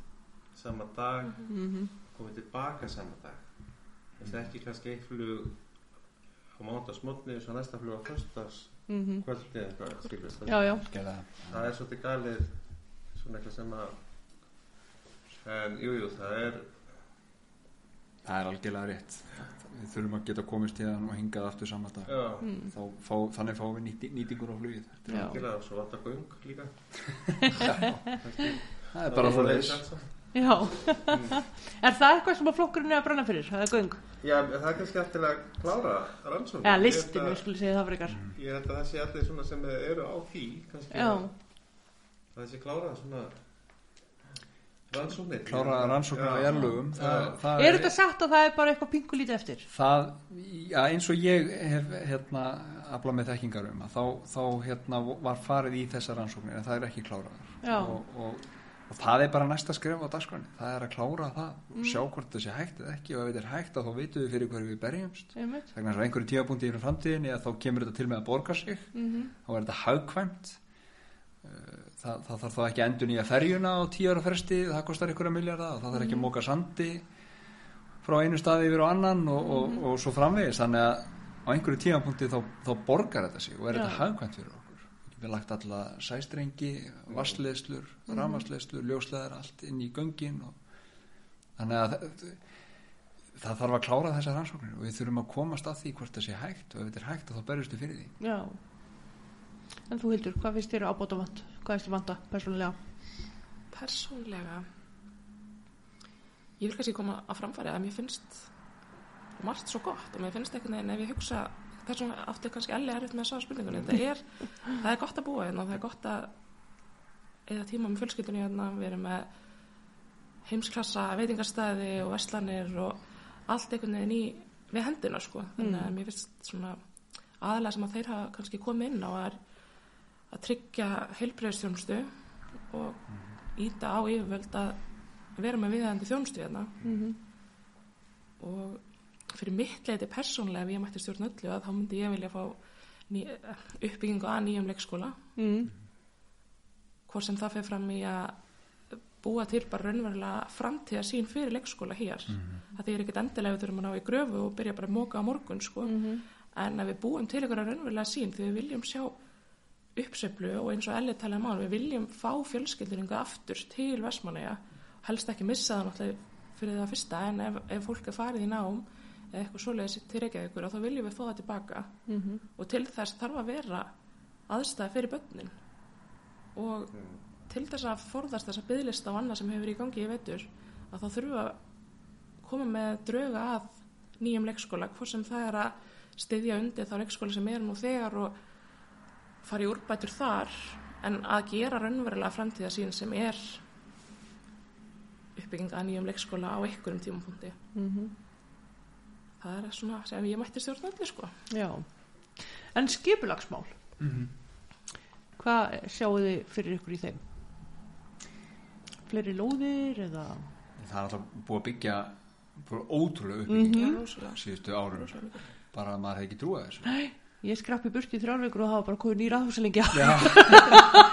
sama dag mm komið tilbaka sama dag. Þess að ekki kannski eitt flug á mándagsmotni og svo næsta flug á föstudags -hmm. kvöldi eða eitthvað skilur já, já. Það. Er svolítið galið svona eitthvað sem að en jújú jú, það er það er algjörlega rétt. Við þurfum að geta komist hérna og hingað aftur saman dag. Já, Mm. Þá fá, þannig fáum við nýti, nýtingur á flugið. Er- algjörlega svo vantar göng líka. Það er bara svo leiðis Já, er það eitthvað sem að flokkurinn er að brenna fyrir, það er göng? já, það er kannski eftir að klára rannsókn Eða listin, við skulum segja það frekar. ég held að það sé allir svona sem eru á því kannski Já, að það sé klára svona rannsóknir klára rannsóknir á Já. Já. það er þetta satt að það er bara eitthvað pingu lítið eftir? það, já, eins og ég hef hérna, aflað með þekkingar um að þá, þá hérna, var farið í þessar rannsóknir en það er ekki kláraðar Já. Og, og, og það er bara næsta skref á dagskránni það er að klára það. Og sjá hvort það sé hægt eða ekki. Og ef þetta er hægt þá vitum við fyrir hverju við berjumst. Þess að einhverju tíapunkti yfir framtíðinni að þá kemur þetta til með að borga sig. Mm þá er þetta hagkvæmt. Eh, það, það þarf þá ekki endur nýja ferjuna á tíu ára fresti, það kostar ykkur að milljarða og það þarf ekki að móka sandi frá einu staði yfir á annan og, og, og svo framvegis, þannig að á einhverju tímapunkti þá, þá borgar þetta sig og er Já. þetta hagkvæmt fyrir okkur við lagt alla sæstrengi vassleðslur, mm. ljósleðar allt inn í göngin og þannig að það þarf að klára þessar rannsóknir og við þurfum að komast að því hvort það sé hægt og ef þetta er hægt þá berjustu fyrir því Já. En þú Hildur, hvað finnst þér ábóta vant? Hvað finnst þér vanta persónulega? Persónlega ég vil kannski koma að framfæri að mér finnst margt svo gott og mér finnst einhvern veginn ef ég hugsa þessum átti kannski allir erfitt með að svara spurningunni. Það er, það er gott að búa hérna og það er gott að eða tíma með fjölskyldunni hérna við erum með heimsklassa veitingarstæði og verslanir og allt einhvern veginn í við hendina sko. Þannig að mér finnst svona aðalega sem að þeir hafa kannski komið inn á er að tryggja heilbreyðstjónustu og íta á yfirvöld að vera með viðhæðandi þjónustu hérna. Mm og fyrir mitt leiti persónlega ef ég mætti stjórn öllu að þá myndi ég vilja fá uppbyggingu að nýjum leikskóla. Mm. hvort sem það fer fram í að búa til bara raunverulega framtíða sín fyrir leikskóla hér. Það þýr ekkert endilega við þurfum að ná í gröfu og byrja bara að móka á morgun sko. en að við búum til ykkur raunverulega sín því við viljum sjá uppseflu og eins og Elli talaði mál við viljum fá fjölskylduringa aftur til Vestmannaja helst ekki missa það náttúrulega fyrir það fyrsta en ef, ef fólk er farið í nám eða eitthvað svoleiðis til Reykjavíkur þá viljum við fá það tilbaka. Mm og til þess þarf að vera aðstæða fyrir börnin. Og til þess að forðast þessa byggðlista og annað sem hefur í gangi í vetur að þá þurfum að koma með drauga að nýjum leikskóla hvort sem það er að styðja undir þá leikskóla sem eru nú þegar og fara í úrbætur þar en að gera raunverulega framtíða sín sem er uppbygging að nýjum leikskóla á einhverjum tímapunkti. -hmm. Það er svona sem ég mætti stjórn öllu sko Já. En skipulagsmál, hvað sjáu þið fyrir ykkur í þeim? Fleiri lóðir eða? það er alltaf búið að byggja bara ótrúlega upp Mhm. Já, rosalega. síðustu árum bara að maður hefði ekki trúað þessu Nei, ég skrappi burt í þrjárvíkur og það var bara komið nýra áhusalingja. já,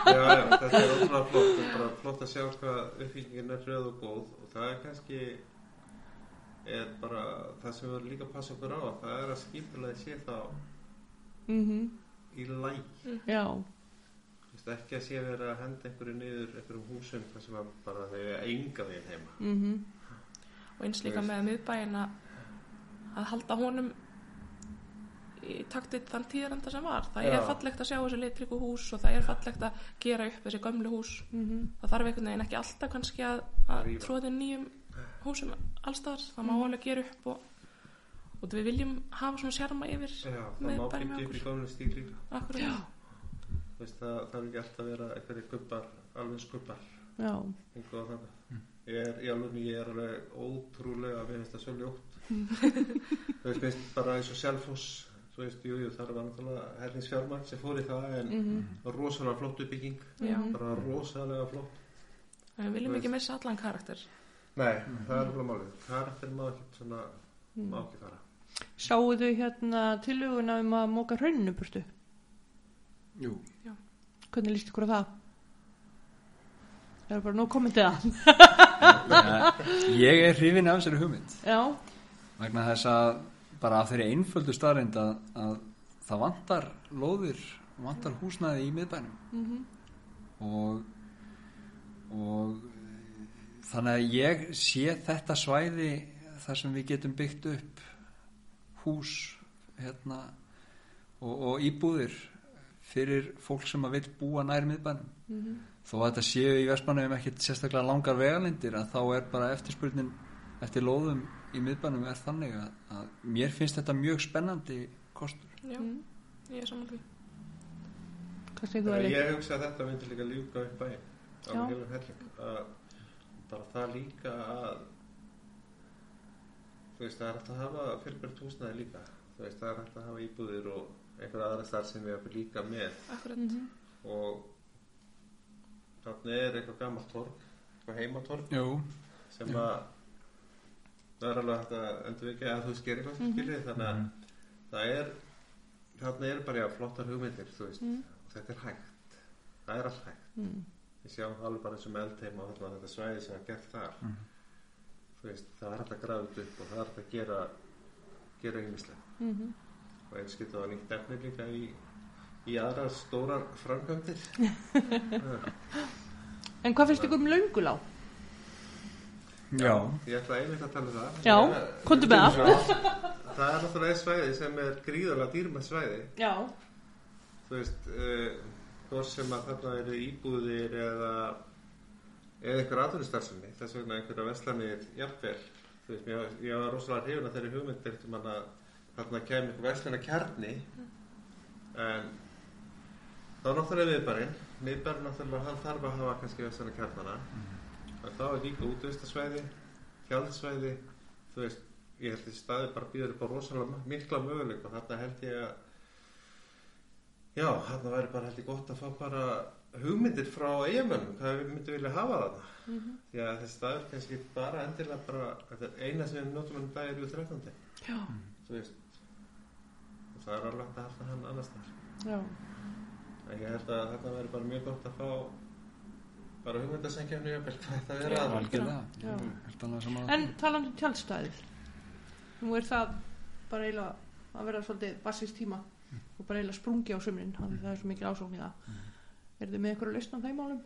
Já, já, þetta er ótrúlega flott og bara flott að sjá hvað uppbyggingin er hröð og góð og það er kannski er bara það sem við erum líka að passa okkur á það er að skipulega sé þá Mm í læg Já, Vist, ekki að sé verið að henda einhverju niður einhverjum húsum þar sem að bara þau er enga veginn heima. Mm og eins líka með miðbæin að að halda honum í taktið þann tíðarenda sem var. Það Já. er fallegt að sjá þessi litriku hús og það er fallegt að gera upp þessi gömlu hús. Mm það þarf einhvern veginn ekki alltaf kannski að, að tróði nýjum húsum allstaðar, það má alveg gera upp og, og við viljum hafa svona sjarma yfir Já, það Með má byggja upp í góðnum stíl líka. Vist, það, það er ekki alltaf að vera einhverju gubbar alveg skubbar þannig ég er, í alveg, ég er alveg ótrúlega mér finnst það svo ljótt þú veist, minnst bara eins og Selfoss þú veist, jú, jú, það var náttúrulega herningsfjármagn sem fór í það en mm rosalega flott uppbygging. Já. Mhm. bara rosalega flott. Við viljum ekki veist. missa allan karakter nei, það er alveg málið. Karakter má ekki svona, má ekki fara. Sáu þau hérna tillöguna um að móka hrauninu burtu? jú. Hvernig líst ykkur á það? Það er bara nú komið til það. Eh, ég er hrifin af þessari hugmynd. Já, vegna þess að bara af þeirri einföldu staðreind að, að það vantar lóðir vantar húsnæði í miðbænum. Mm og og þannig að ég sé þetta svæði þar sem við getum byggt upp hús hérna og, og íbúðir fyrir fólk sem að vil búa nær miðbænum Mhm. þó að þetta séu í Vestmannum ekkert sérstaklega langar vegalindir að þá er bara eftirspurnin eftir lóðum í miðbænum er þannig að, að mér finnst þetta mjög spennandi kostur já, Mm. ég er saman því hvað segir þú Eli? ég hugsa að þetta myndi líka ljúka upp Já. alveg heilum helling að bara það líka að þú veist, það er hægt að hafa fjölbjörn húsnæði líka. Þú veist, það er hægt að hafa íbúðir og einhver aðra starf sem við erum líka með. Akkurat, Mhm. og þarna er eitthvað gammalt torg eitthvað heimatorg Jú, sem að það er alveg hægt að endurvekja að þú skerir eitthvað Mhm. skilið þannig að það er þarna er bara já, flottar hugmyndir þú veist, Mm. og þetta er hægt. Það er allt hægt Mm. við sjáum það alveg bara eins og með eldheima þetta svæði sem er gert þar Mhm. þú veist, það er hægt að grafa þetta upp og það er hægt að gera gera ýmislega Mhm. og eins getur það nýtt efni líka í í aðra stórar framkvæmdir Já. En hvað finnst ykkur um löngulá? Já, Ég ætla einmitt að tala um það. Já, Ég- komdu með það. Það er náttúrulega einn svæði sem er gríðarlega dýrmætt svæði. Já. Þú veist, uh, hvort sem að þarna eru íbúðir eða eða einhver atvinnustarfsemi, þess vegna einhverja veslanir jafnvel. Þú veist, ég, ég var rosalega hrifun að þeirri hugmynd eftir manna þarna kemur einhver veslana kjarni en þá náttúrulega miðbærin miðbærin náttúrulega hann þarf að hafa kannski veslana kjarnana en þá er líka útvistasvæði tjaldsvæði. Þú veist, ég held að staði bara býður upp á rosalega mikla möguleik og þarna held ég að já, þarna væri bara held ég gott að fá bara hugmyndir frá eigamönnum hvað við myndum vilja hafa þarna því að þessi staður kannski ekki bara endilega bara þetta er eina sem við notum enn dagir við 13. Já. og það er alveg hægt að halda hann annars þar Já. en ég held að þetta væri bara mjög gott að fá bara hvað þetta vera að algjörlega Já. Helt alveg saman En talandi um tjaldstæðið. Nú er það bara eiginlega að vera svolítið bassist tíma og bara eiginlega sprungi á sömrin, þannig að það er svo mikil ásókn í það. Er þið með einhverju lausn á þeim málum?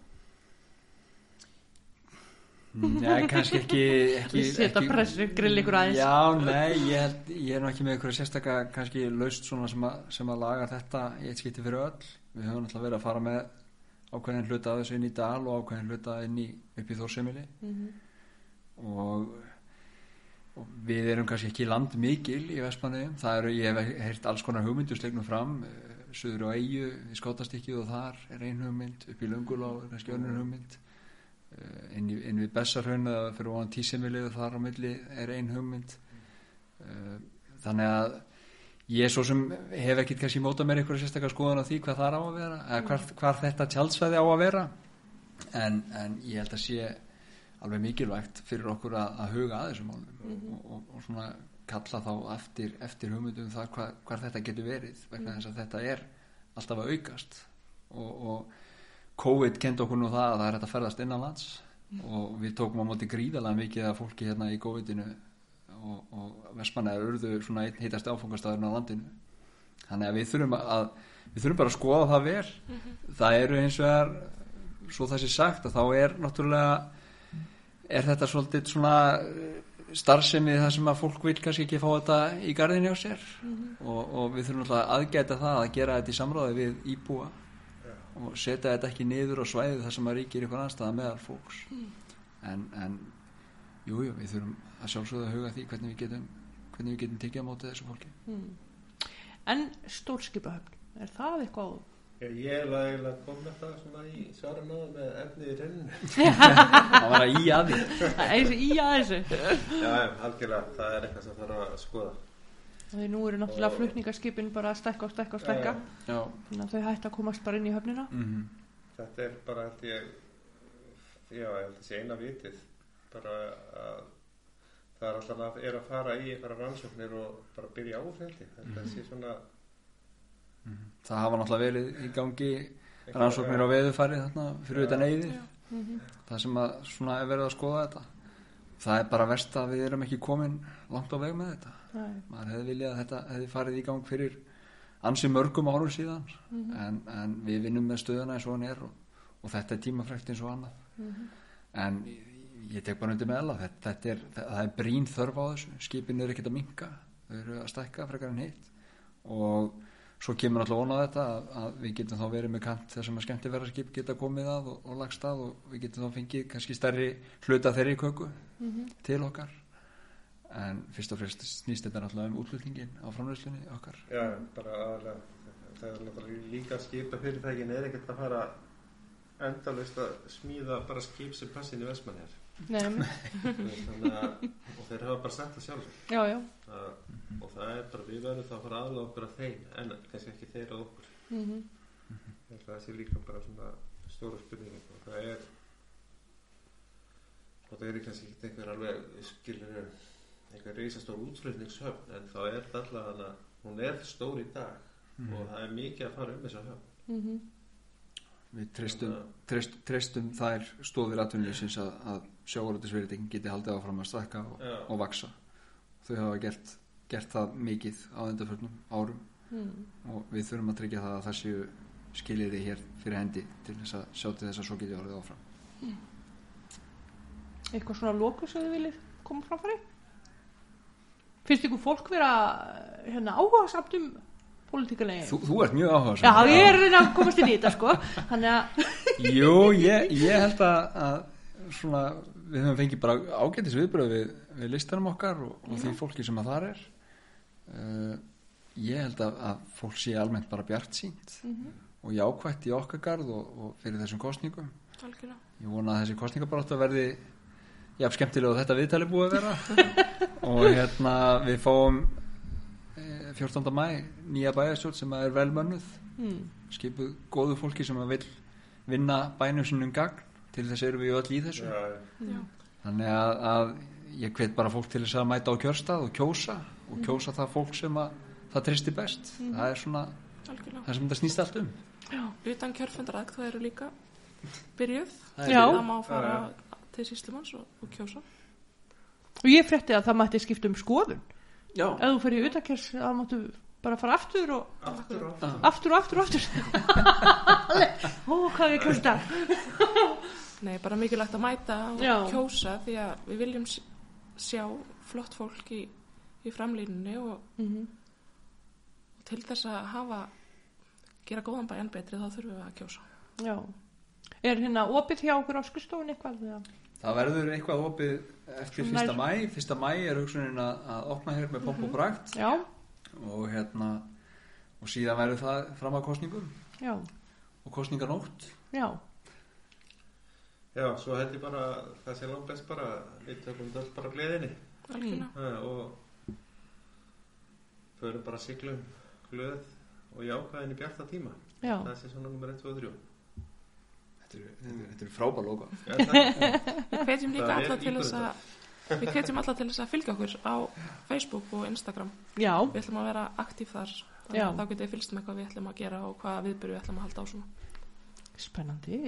Nei, kannski ekki, ekki Ég setja ekki- pressu, grill ykkur aðeins. Já, nei, ég, held, ég er nú ekki með einhverja sérstaka kannski laust svona sem að, sem að laga þetta í eitt skipti fyrir öll við höfum alltaf verið að fara með ákveðin hluta af þessu inn í dal og ákveðin hluta inn í upp í þórsemili Mhm. og, og við erum kannski ekki land mikil í Vestmanniðum, það eru, ég hef heyrt alls konar hugmyndu slegnum fram eh, suður á Eyju, í Skátastykkið og þar er ein hugmynd, upp í Löngulá er kannski önnur hugmynd. Eh, inn, í, inn við Bessarhraun eða fyrir ofan tísemilið þar á milli er ein hugmynd. Eh, þannig að ég svo sem hef ekkit kannski mótað mér einhverja sérstakar skoðan á því hvað það á að vera eða hvar þetta tjaldsvæði á að vera. En, en ég held að sé alveg mikilvægt fyrir okkur að, að huga að þessum málum og, og, og svona kalla þá eftir, eftir hugmyndum um það hva, hvar þetta getur verið vegna þess að þetta er alltaf að aukast. Og, og COVID kendi okkur nú það að það er hægt að ferðast innanlands og við tókum á móti gríðalega mikið af fólki hérna í COVID-inu og, og Vestmanna er urðu svona heitast áfangastæðurinn á landinu. Þannig að við þurfum að við þurfum bara að skoða það vel. Það eru eins og er svo þessi sagt að þá er náttúrulega er þetta svolítið svona eh, starfsemi það sem að fólk vil kannski ekki fá þetta í garðinni á sér? Og, og við þurfum alltaf að aðgæta það að gera þetta í samráði við íbúa og setja þetta ekki niður á svæði þar sem að ríkir ykkur anstæða meðal fólks. En, en jú, jú, við þurfum að sjálfsögða að huga því hvernig við getum hvernig við getum tekið á móti þessu fólki. En stórskipahöfn, er það eitthvað? Ég ég er eiginlega kom með það svona í svaran á með efni í renninu. það var að í að því Það er í að þessu. Já, algjörlega, það er eitthvað sem þarf að skoða. Því nú eru náttúrulega flutningaskipin bara að stekka og stekka og stekka. já, Þannig að þau hætti að komast bara inn í höfnina. mm Þetta er bara, held ég, já, ég held sé eina vitið, bara að það er alltaf að, er að fara í einhverja rannsóknir og bara byrja áfældi. Þetta sé svona... það hafa náttúrulega verið í gangi rannsóknir á veðufæri þarna fyrir utan eyði það sem að svona er verið að skoða þetta. Það er bara verst að við erum ekki komin langt á veg með þetta. Nei. maður hefði viljað að þetta hefði farið í gang fyrir ansi mörgum árum síðan. En, en við vinnum með stöðuna eins og hann er og, og þetta er tímafrækt eins og annað. En ég- ég tek bara undir með alla þetta, þetta er, það er brín þörf á þessu. Skipin eru ekkert að minka þau eru að stækka frekar en hitt. Og svo kemur alltaf vona á þetta að, að við getum þá verið með kant þar sem að skemmti vera skip geta komið að og, og lagst að og við getum þá fengið kannski stærri hluta þeirri köku til okkar. En fyrst og fremst snýst þetta náttúrulega um útlutningin á framleyslunni okkar. Já, bara aðalega, það er náttúrulega líka skipa fyrirtækin er ekkert að fara endalist að smíða bara skip sem passin í Vestmannir. Nei, Þannig að, og þeir hafa bara sagt það sjálf. já, já. að, og það er bara við verðum þá að fara aðlega okkur að þeim en kannski ekki þeir að okkur. Mm að það sé líka bara svona stóra spurning og það er og það er kannski ekki einhver alveg skilur einhver reisastór útflutningshöfn en þá er það alltaf hana hún er stór í dag og það er mikið að fara um þessa höfn. Við treystum, treyst, treystum þær stóðir atvinnlýsins að, að sjávarútisveriðing geti haldið áfram að stakka og, og vaksa þau hafa gert, gert það mikið á endaförnum árum og við þurfum að tryggja það að það séu skiljiði hér fyrir hendi til þess að sjá til þess að svo geti orðið áfram. Eitthvað svona lóku sem þið viljið koma framfæri finnst ykkur fólk vera hérna, áhuga samt um pólitíkulegin Þú, þú ert mjög áhuga já, ég er að komast inn í þetta sko. Þannig að, Jú, ég, ég held að, að svona, við höfum fengið bara ágætis viðbröð við, við listanum okkar og, og því fólki sem að þar er. Uh, ég held að, að fólk sé almennt bara bjart sínt og jákvætt í okkar garð og, og fyrir þessum kostningum algjörlega. ég vona að þessi kostningabarátta verði jafn skemmtilega og þetta viðtali búið að vera. Og hérna við fáum eh, 14. mæ nýja bæjarstjórn sem er vel mönnuð mm, skipuð góðu fólki sem að vil vinna bænum sinnum gagn til þess erum við öll í þessu. Já, Já. þannig að, að ég hvet bara fólk til þess að mæta á kjörstað og kjósa og kjósa það fólk sem að það tristi best. Það er svona algjörlega. það sem þetta snýst allt um. Utan kjörfendarækt það eru líka byrjuð. Það er Já. Það má fara til síslumanns og, og kjósa. og ég frétti að það mætti skipta um skoðun. Já, ef þú fyrir utakers það máttu bara fara aftur og aftur og aftur. Aftur og aftur og aftur. Ó hvað ég kjósta Nei, bara mikilvægt að mæta og Já. kjósa því að við viljum sjá flott fólk í, í framlínunni og, Mhm. og til þess að hafa gera góðan bæjan betri þá þurfum við að kjósa. já. Er hérna opið hjá okkur á skristofun eitthvað eða? það verður eitthvað opið eftir Svona fyrsta nær- mæ fyrsta mæ er hugsunin að, að opna hér með pomp og bragt já, og hérna og síðan verður það fram að kostningum já, og kostninganótt já Já, svo held ég bara það sé langt best bara við tökum þetta bara gleðinni ha, og förum bara siglum glöð og jákvæðin í bjarta tíma. Já, það sé svona nummer 1, 2 og 3 þetta eru, þetta eru frábær loka. Takk. Við hvetjum líka er alla til þess að við hvetjum alla til þess að fylgja okkur á Facebook og Instagram. já, Við ætlum að vera aktíf þar. Að þá getið þið fylgst með hvað við ætlum að gera og hvaða viðbyrju við ætlum að halda á svona. spennandi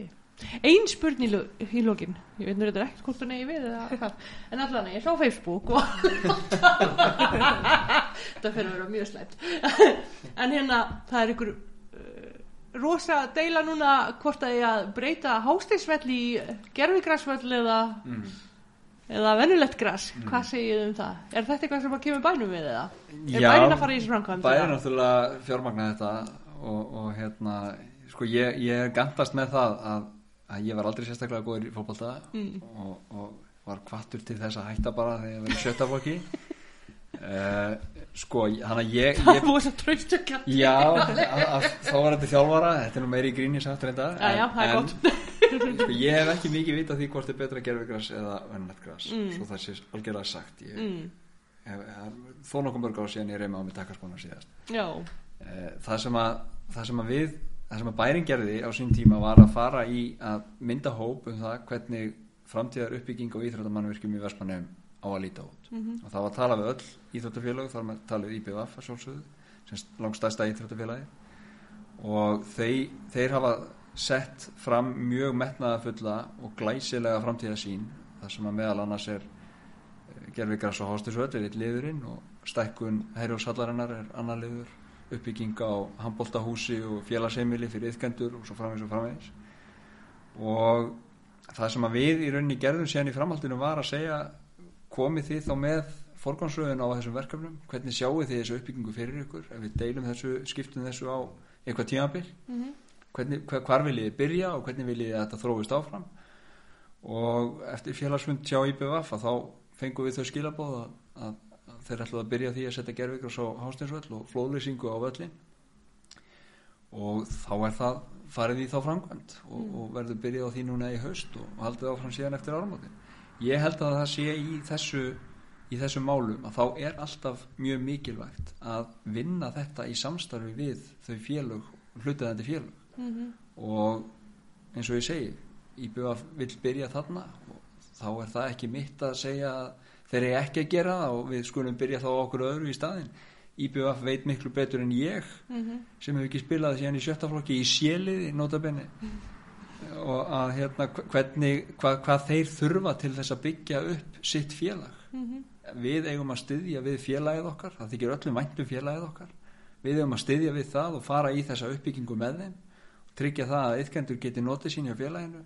ein spurning í lo- í lokin ég veit nú þetta er ekkert hvort þú negi við eða en allan ég sá Facebook og þetta fyrir að vera mjög slæmt en hérna það er ykkur uh, rosa deila núna hvort að ég að breyta hástegsvell í gerfigræsvell eða mm. eða venulegt græs, hvað segið þið um það? Er þetta eitthvað sem að kemur bænum við eða? Er Já, bærin að fara í þessu framkvæmd? bærin náttúrulega fjármagna þetta og, og hérna sko ég, ég gandast með það að, að ég var aldrei sérstaklega góður í fótbolta Mm. og, og var kvattur til þess að hætta bara þegar ég var í sjöttaflokki uh, sko hann að ég, Það ég búið svo tröst og kjátt já, þá var þetta þjálfara þetta er nú meiri í gríni satt reynda Já, já, það er en, gott sko, ég hef ekki mikið vita því hvort er betra gerfigras eða vennetgras Mm. svo það sé algjörlega sagt. Ég mm, hef, hef, þó nokkuð mörg á síðan ég reyma á mig takkarspána síðast. Já, Eh, það sem að, það sem að við það sem að bærin gerði á sín tíma var að fara í að mynda hóp um það hvernig framtíðar uppbygging og íþróttamannvirkjum í Vestmannum á að líta út. Mhm. og það var að tala við öll íþróttafélög þar með talið IBVF að sjálfsögðu sem langstæsta íþróttafélagi og þeir, þeir hafa sett fram mjög metnaðafulla og glæsilega framtíðasín þar sem að meðal annars er gerfigras og hástisvöld er eitt liðurinn og stækkun herjóðsallarinnar er annar liður uppbygging á handbóltahúsi og félagsheimili fyrir yðkendur og svo framvegis og framvegis. Og það sem að við í rauninni gerðum síðan í framhaldinu var að segja komið þið þá með forgánsröðun á þessum verkefnum? Hvernig sjáu þið þessu uppbyggingu fyrir ykkur? Ef við deilum þessu, skiptum þessu á eitthvað tímabil? Mhm. hvernig, hver, hvar viljið þið byrja og hvernig viljið þið þetta þróist áfram? Og eftir félagsfund hjá IBVF að þá fengum við þau skilabóð að þeir ætlaðu að byrja því að setja gerfikras á hástinsvöll og flóðlýsingu á völlin og þá er það farið í þá framkvæmt og, og verður byrjað á því núna í haust og, haldið áfram síðan eftir áramótin. Ég held að það sé í þessu í þessum málum að þá er alltaf mjög mikilvægt að vinna þetta í samstarfi við þau félög hlutaðandi félög. Mhm. og eins og ég segi IBF vill byrja þarna og þá er það ekki mitt að segja að þeir eru ekki að gera það og við skulum byrja þá okkur öðru í staðin IBF veit miklu betur en ég Mhm. sem hefur ekki spilað síðan í sjöttaflokki í séliði notabenni og að hérna hvernig, hvað, hvað þeir þurfa til þess að byggja upp sitt félag. Mhm. við eigum að styðja við félagið okkar það þykir öllum væntum félagið okkar. Við eigum að styðja við það og fara í þessa uppbyggingu með þeim tryggja það að ytkendur geti notið sín hjá félaginu.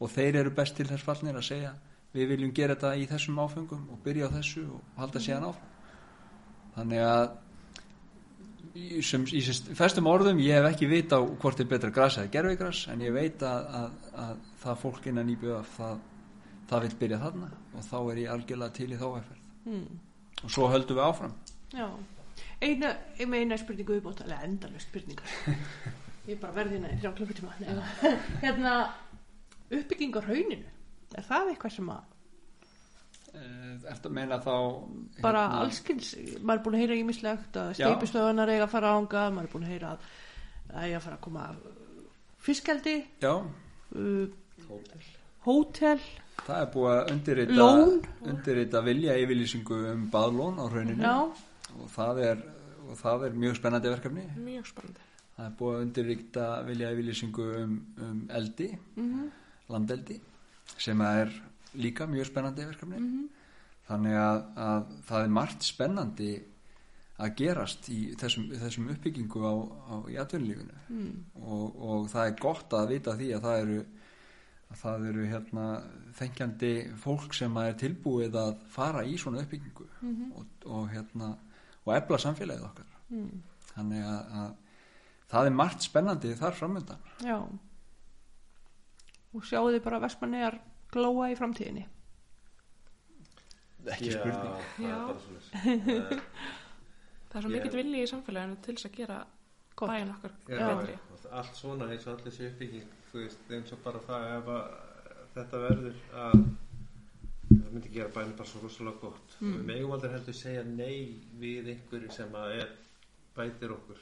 Og þeir eru best til þess fallnir að segja við viljum gera þetta í þessum áfengum og byrja á þessu og halda síðan áfram. Þannig að í, sem, í sem festum orðum ég hef ekki vita hvort er betra gras eða gerfigras en ég veit að, að, að það fólk innan íbjöða það, það vil byrja þarna og þá er ég algjörlega til í þáæferð Mm. og svo höldum við áfram. Já, eina, eina spurningu uppbót, alveg endalust spurningar. Ég er bara verði hérna í þrjá klukkutíma. Hérna, uppbygging á rauninu, er það eitthvað sem að Eh, Ertu að meina þá bara hérna, allskins, maður er búin að heyra ímislegt að steipistöðunar eiga að fara ánga, maður er búin að heyra að það eiga að fara að koma fiskeldi, Já, uh, Hótel. hótel, það er búið að undirrita undirrita vilja yfirlýsingu um baðlón á rauninu já, og það er, og það er mjög spennandi verkefni. Mjög spennandi. Það er búið að undirrikta vilja yfirlýsingu um, um eldi mhm, landeldi sem er líka mjög spennandi verkefni. Mhm, þannig að, að það er margt spennandi að gerast í þessum, þessum uppbyggingu á, á í atvinnulífinu. Mm, og, og það er gott að vita því að það eru að það eru hérna þengjandi fólk sem er tilbúið að fara í svona uppbyggingu mhm, og, og hérna og efla samfélagið okkar. Mm, þannig að, að það er margt spennandi þar framöndan já. Og sjáu þið bara vestmannegar glóa í framtíðinni. ekki Já, spurning það er bara svoleiðis. það er svo mikill vilji í samfélaginu til þess að gera Já. er bara, allt svona eins og allir sé uppbygging þú veist, eins og bara það ef að þetta verður að það myndi gera bænum bara svo rosalega gott Mm. við megum aldrei heldur segja nei við einhverju sem að er bætir okkur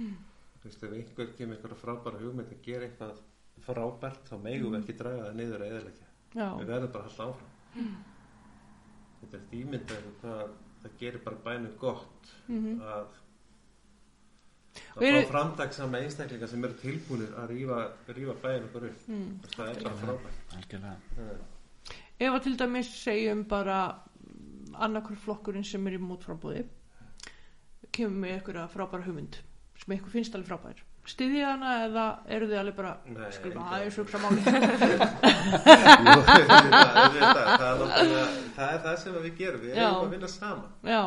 Mm. þú veist, ef einhver kemur einhverja frábæra hugmynd að gera eitthvað frábært þá megum við ekki draga það niður eðalegja Já, við verðum bara halda áfram. Þetta er ímyndaður hvað það gerir bara bænum gott mhm, að Og að eru- fá framdagsama einstaklinga sem eru tilbúinir að rífa, rífa bæinn okkur upp. Mm. það er bara frábært. Algjörlega. Það- Ef að til dæmis segjum bara annarkur flokkurinn sem er í mótframbúði kemur með einhverja frábæra hugmynd sem eitthvað finnst alveg frábær styðja hana eða eru þið alveg bara Nei, skrifa aðeins hugsa máli Jú, auðvitað, auðvitað, það, er það sem við gerum við Já. eigum að vinna saman. Já,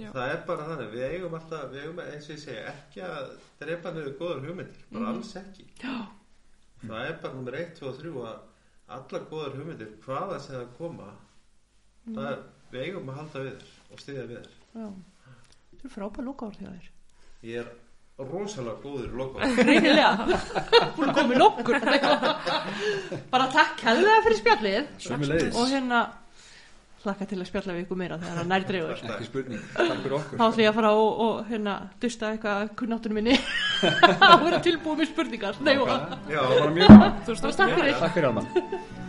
Já. það er bara þannig, við eigum alltaf við eigum eins og ég segja, ekki að drepa niður góðar hugmyndir, bara Mhm. alls ekki. Já, það er bara nummer 1, 2 og 3 að allar góðar hugmyndir, hvaða sem það koma það er, við eigum að halda við þér og styðja við þér Þetta er frábær lókaður því að þér. Ég er rosalega góður í lokum Greinilega, búin að koma í nokkur Bara takk hefðið fyrir spjallið. Og hérna hlakka til að spjalla við ykkur meira þegar það nær dreifur ekki spurning, takk fyrir okkur. Þá ætlum ég að fara og, og hérna dusta eitthvað kunnáttunum minni. Og vera tilbúið með spurningar. Já, það var mjög takk fyrir Takk fyrir Alma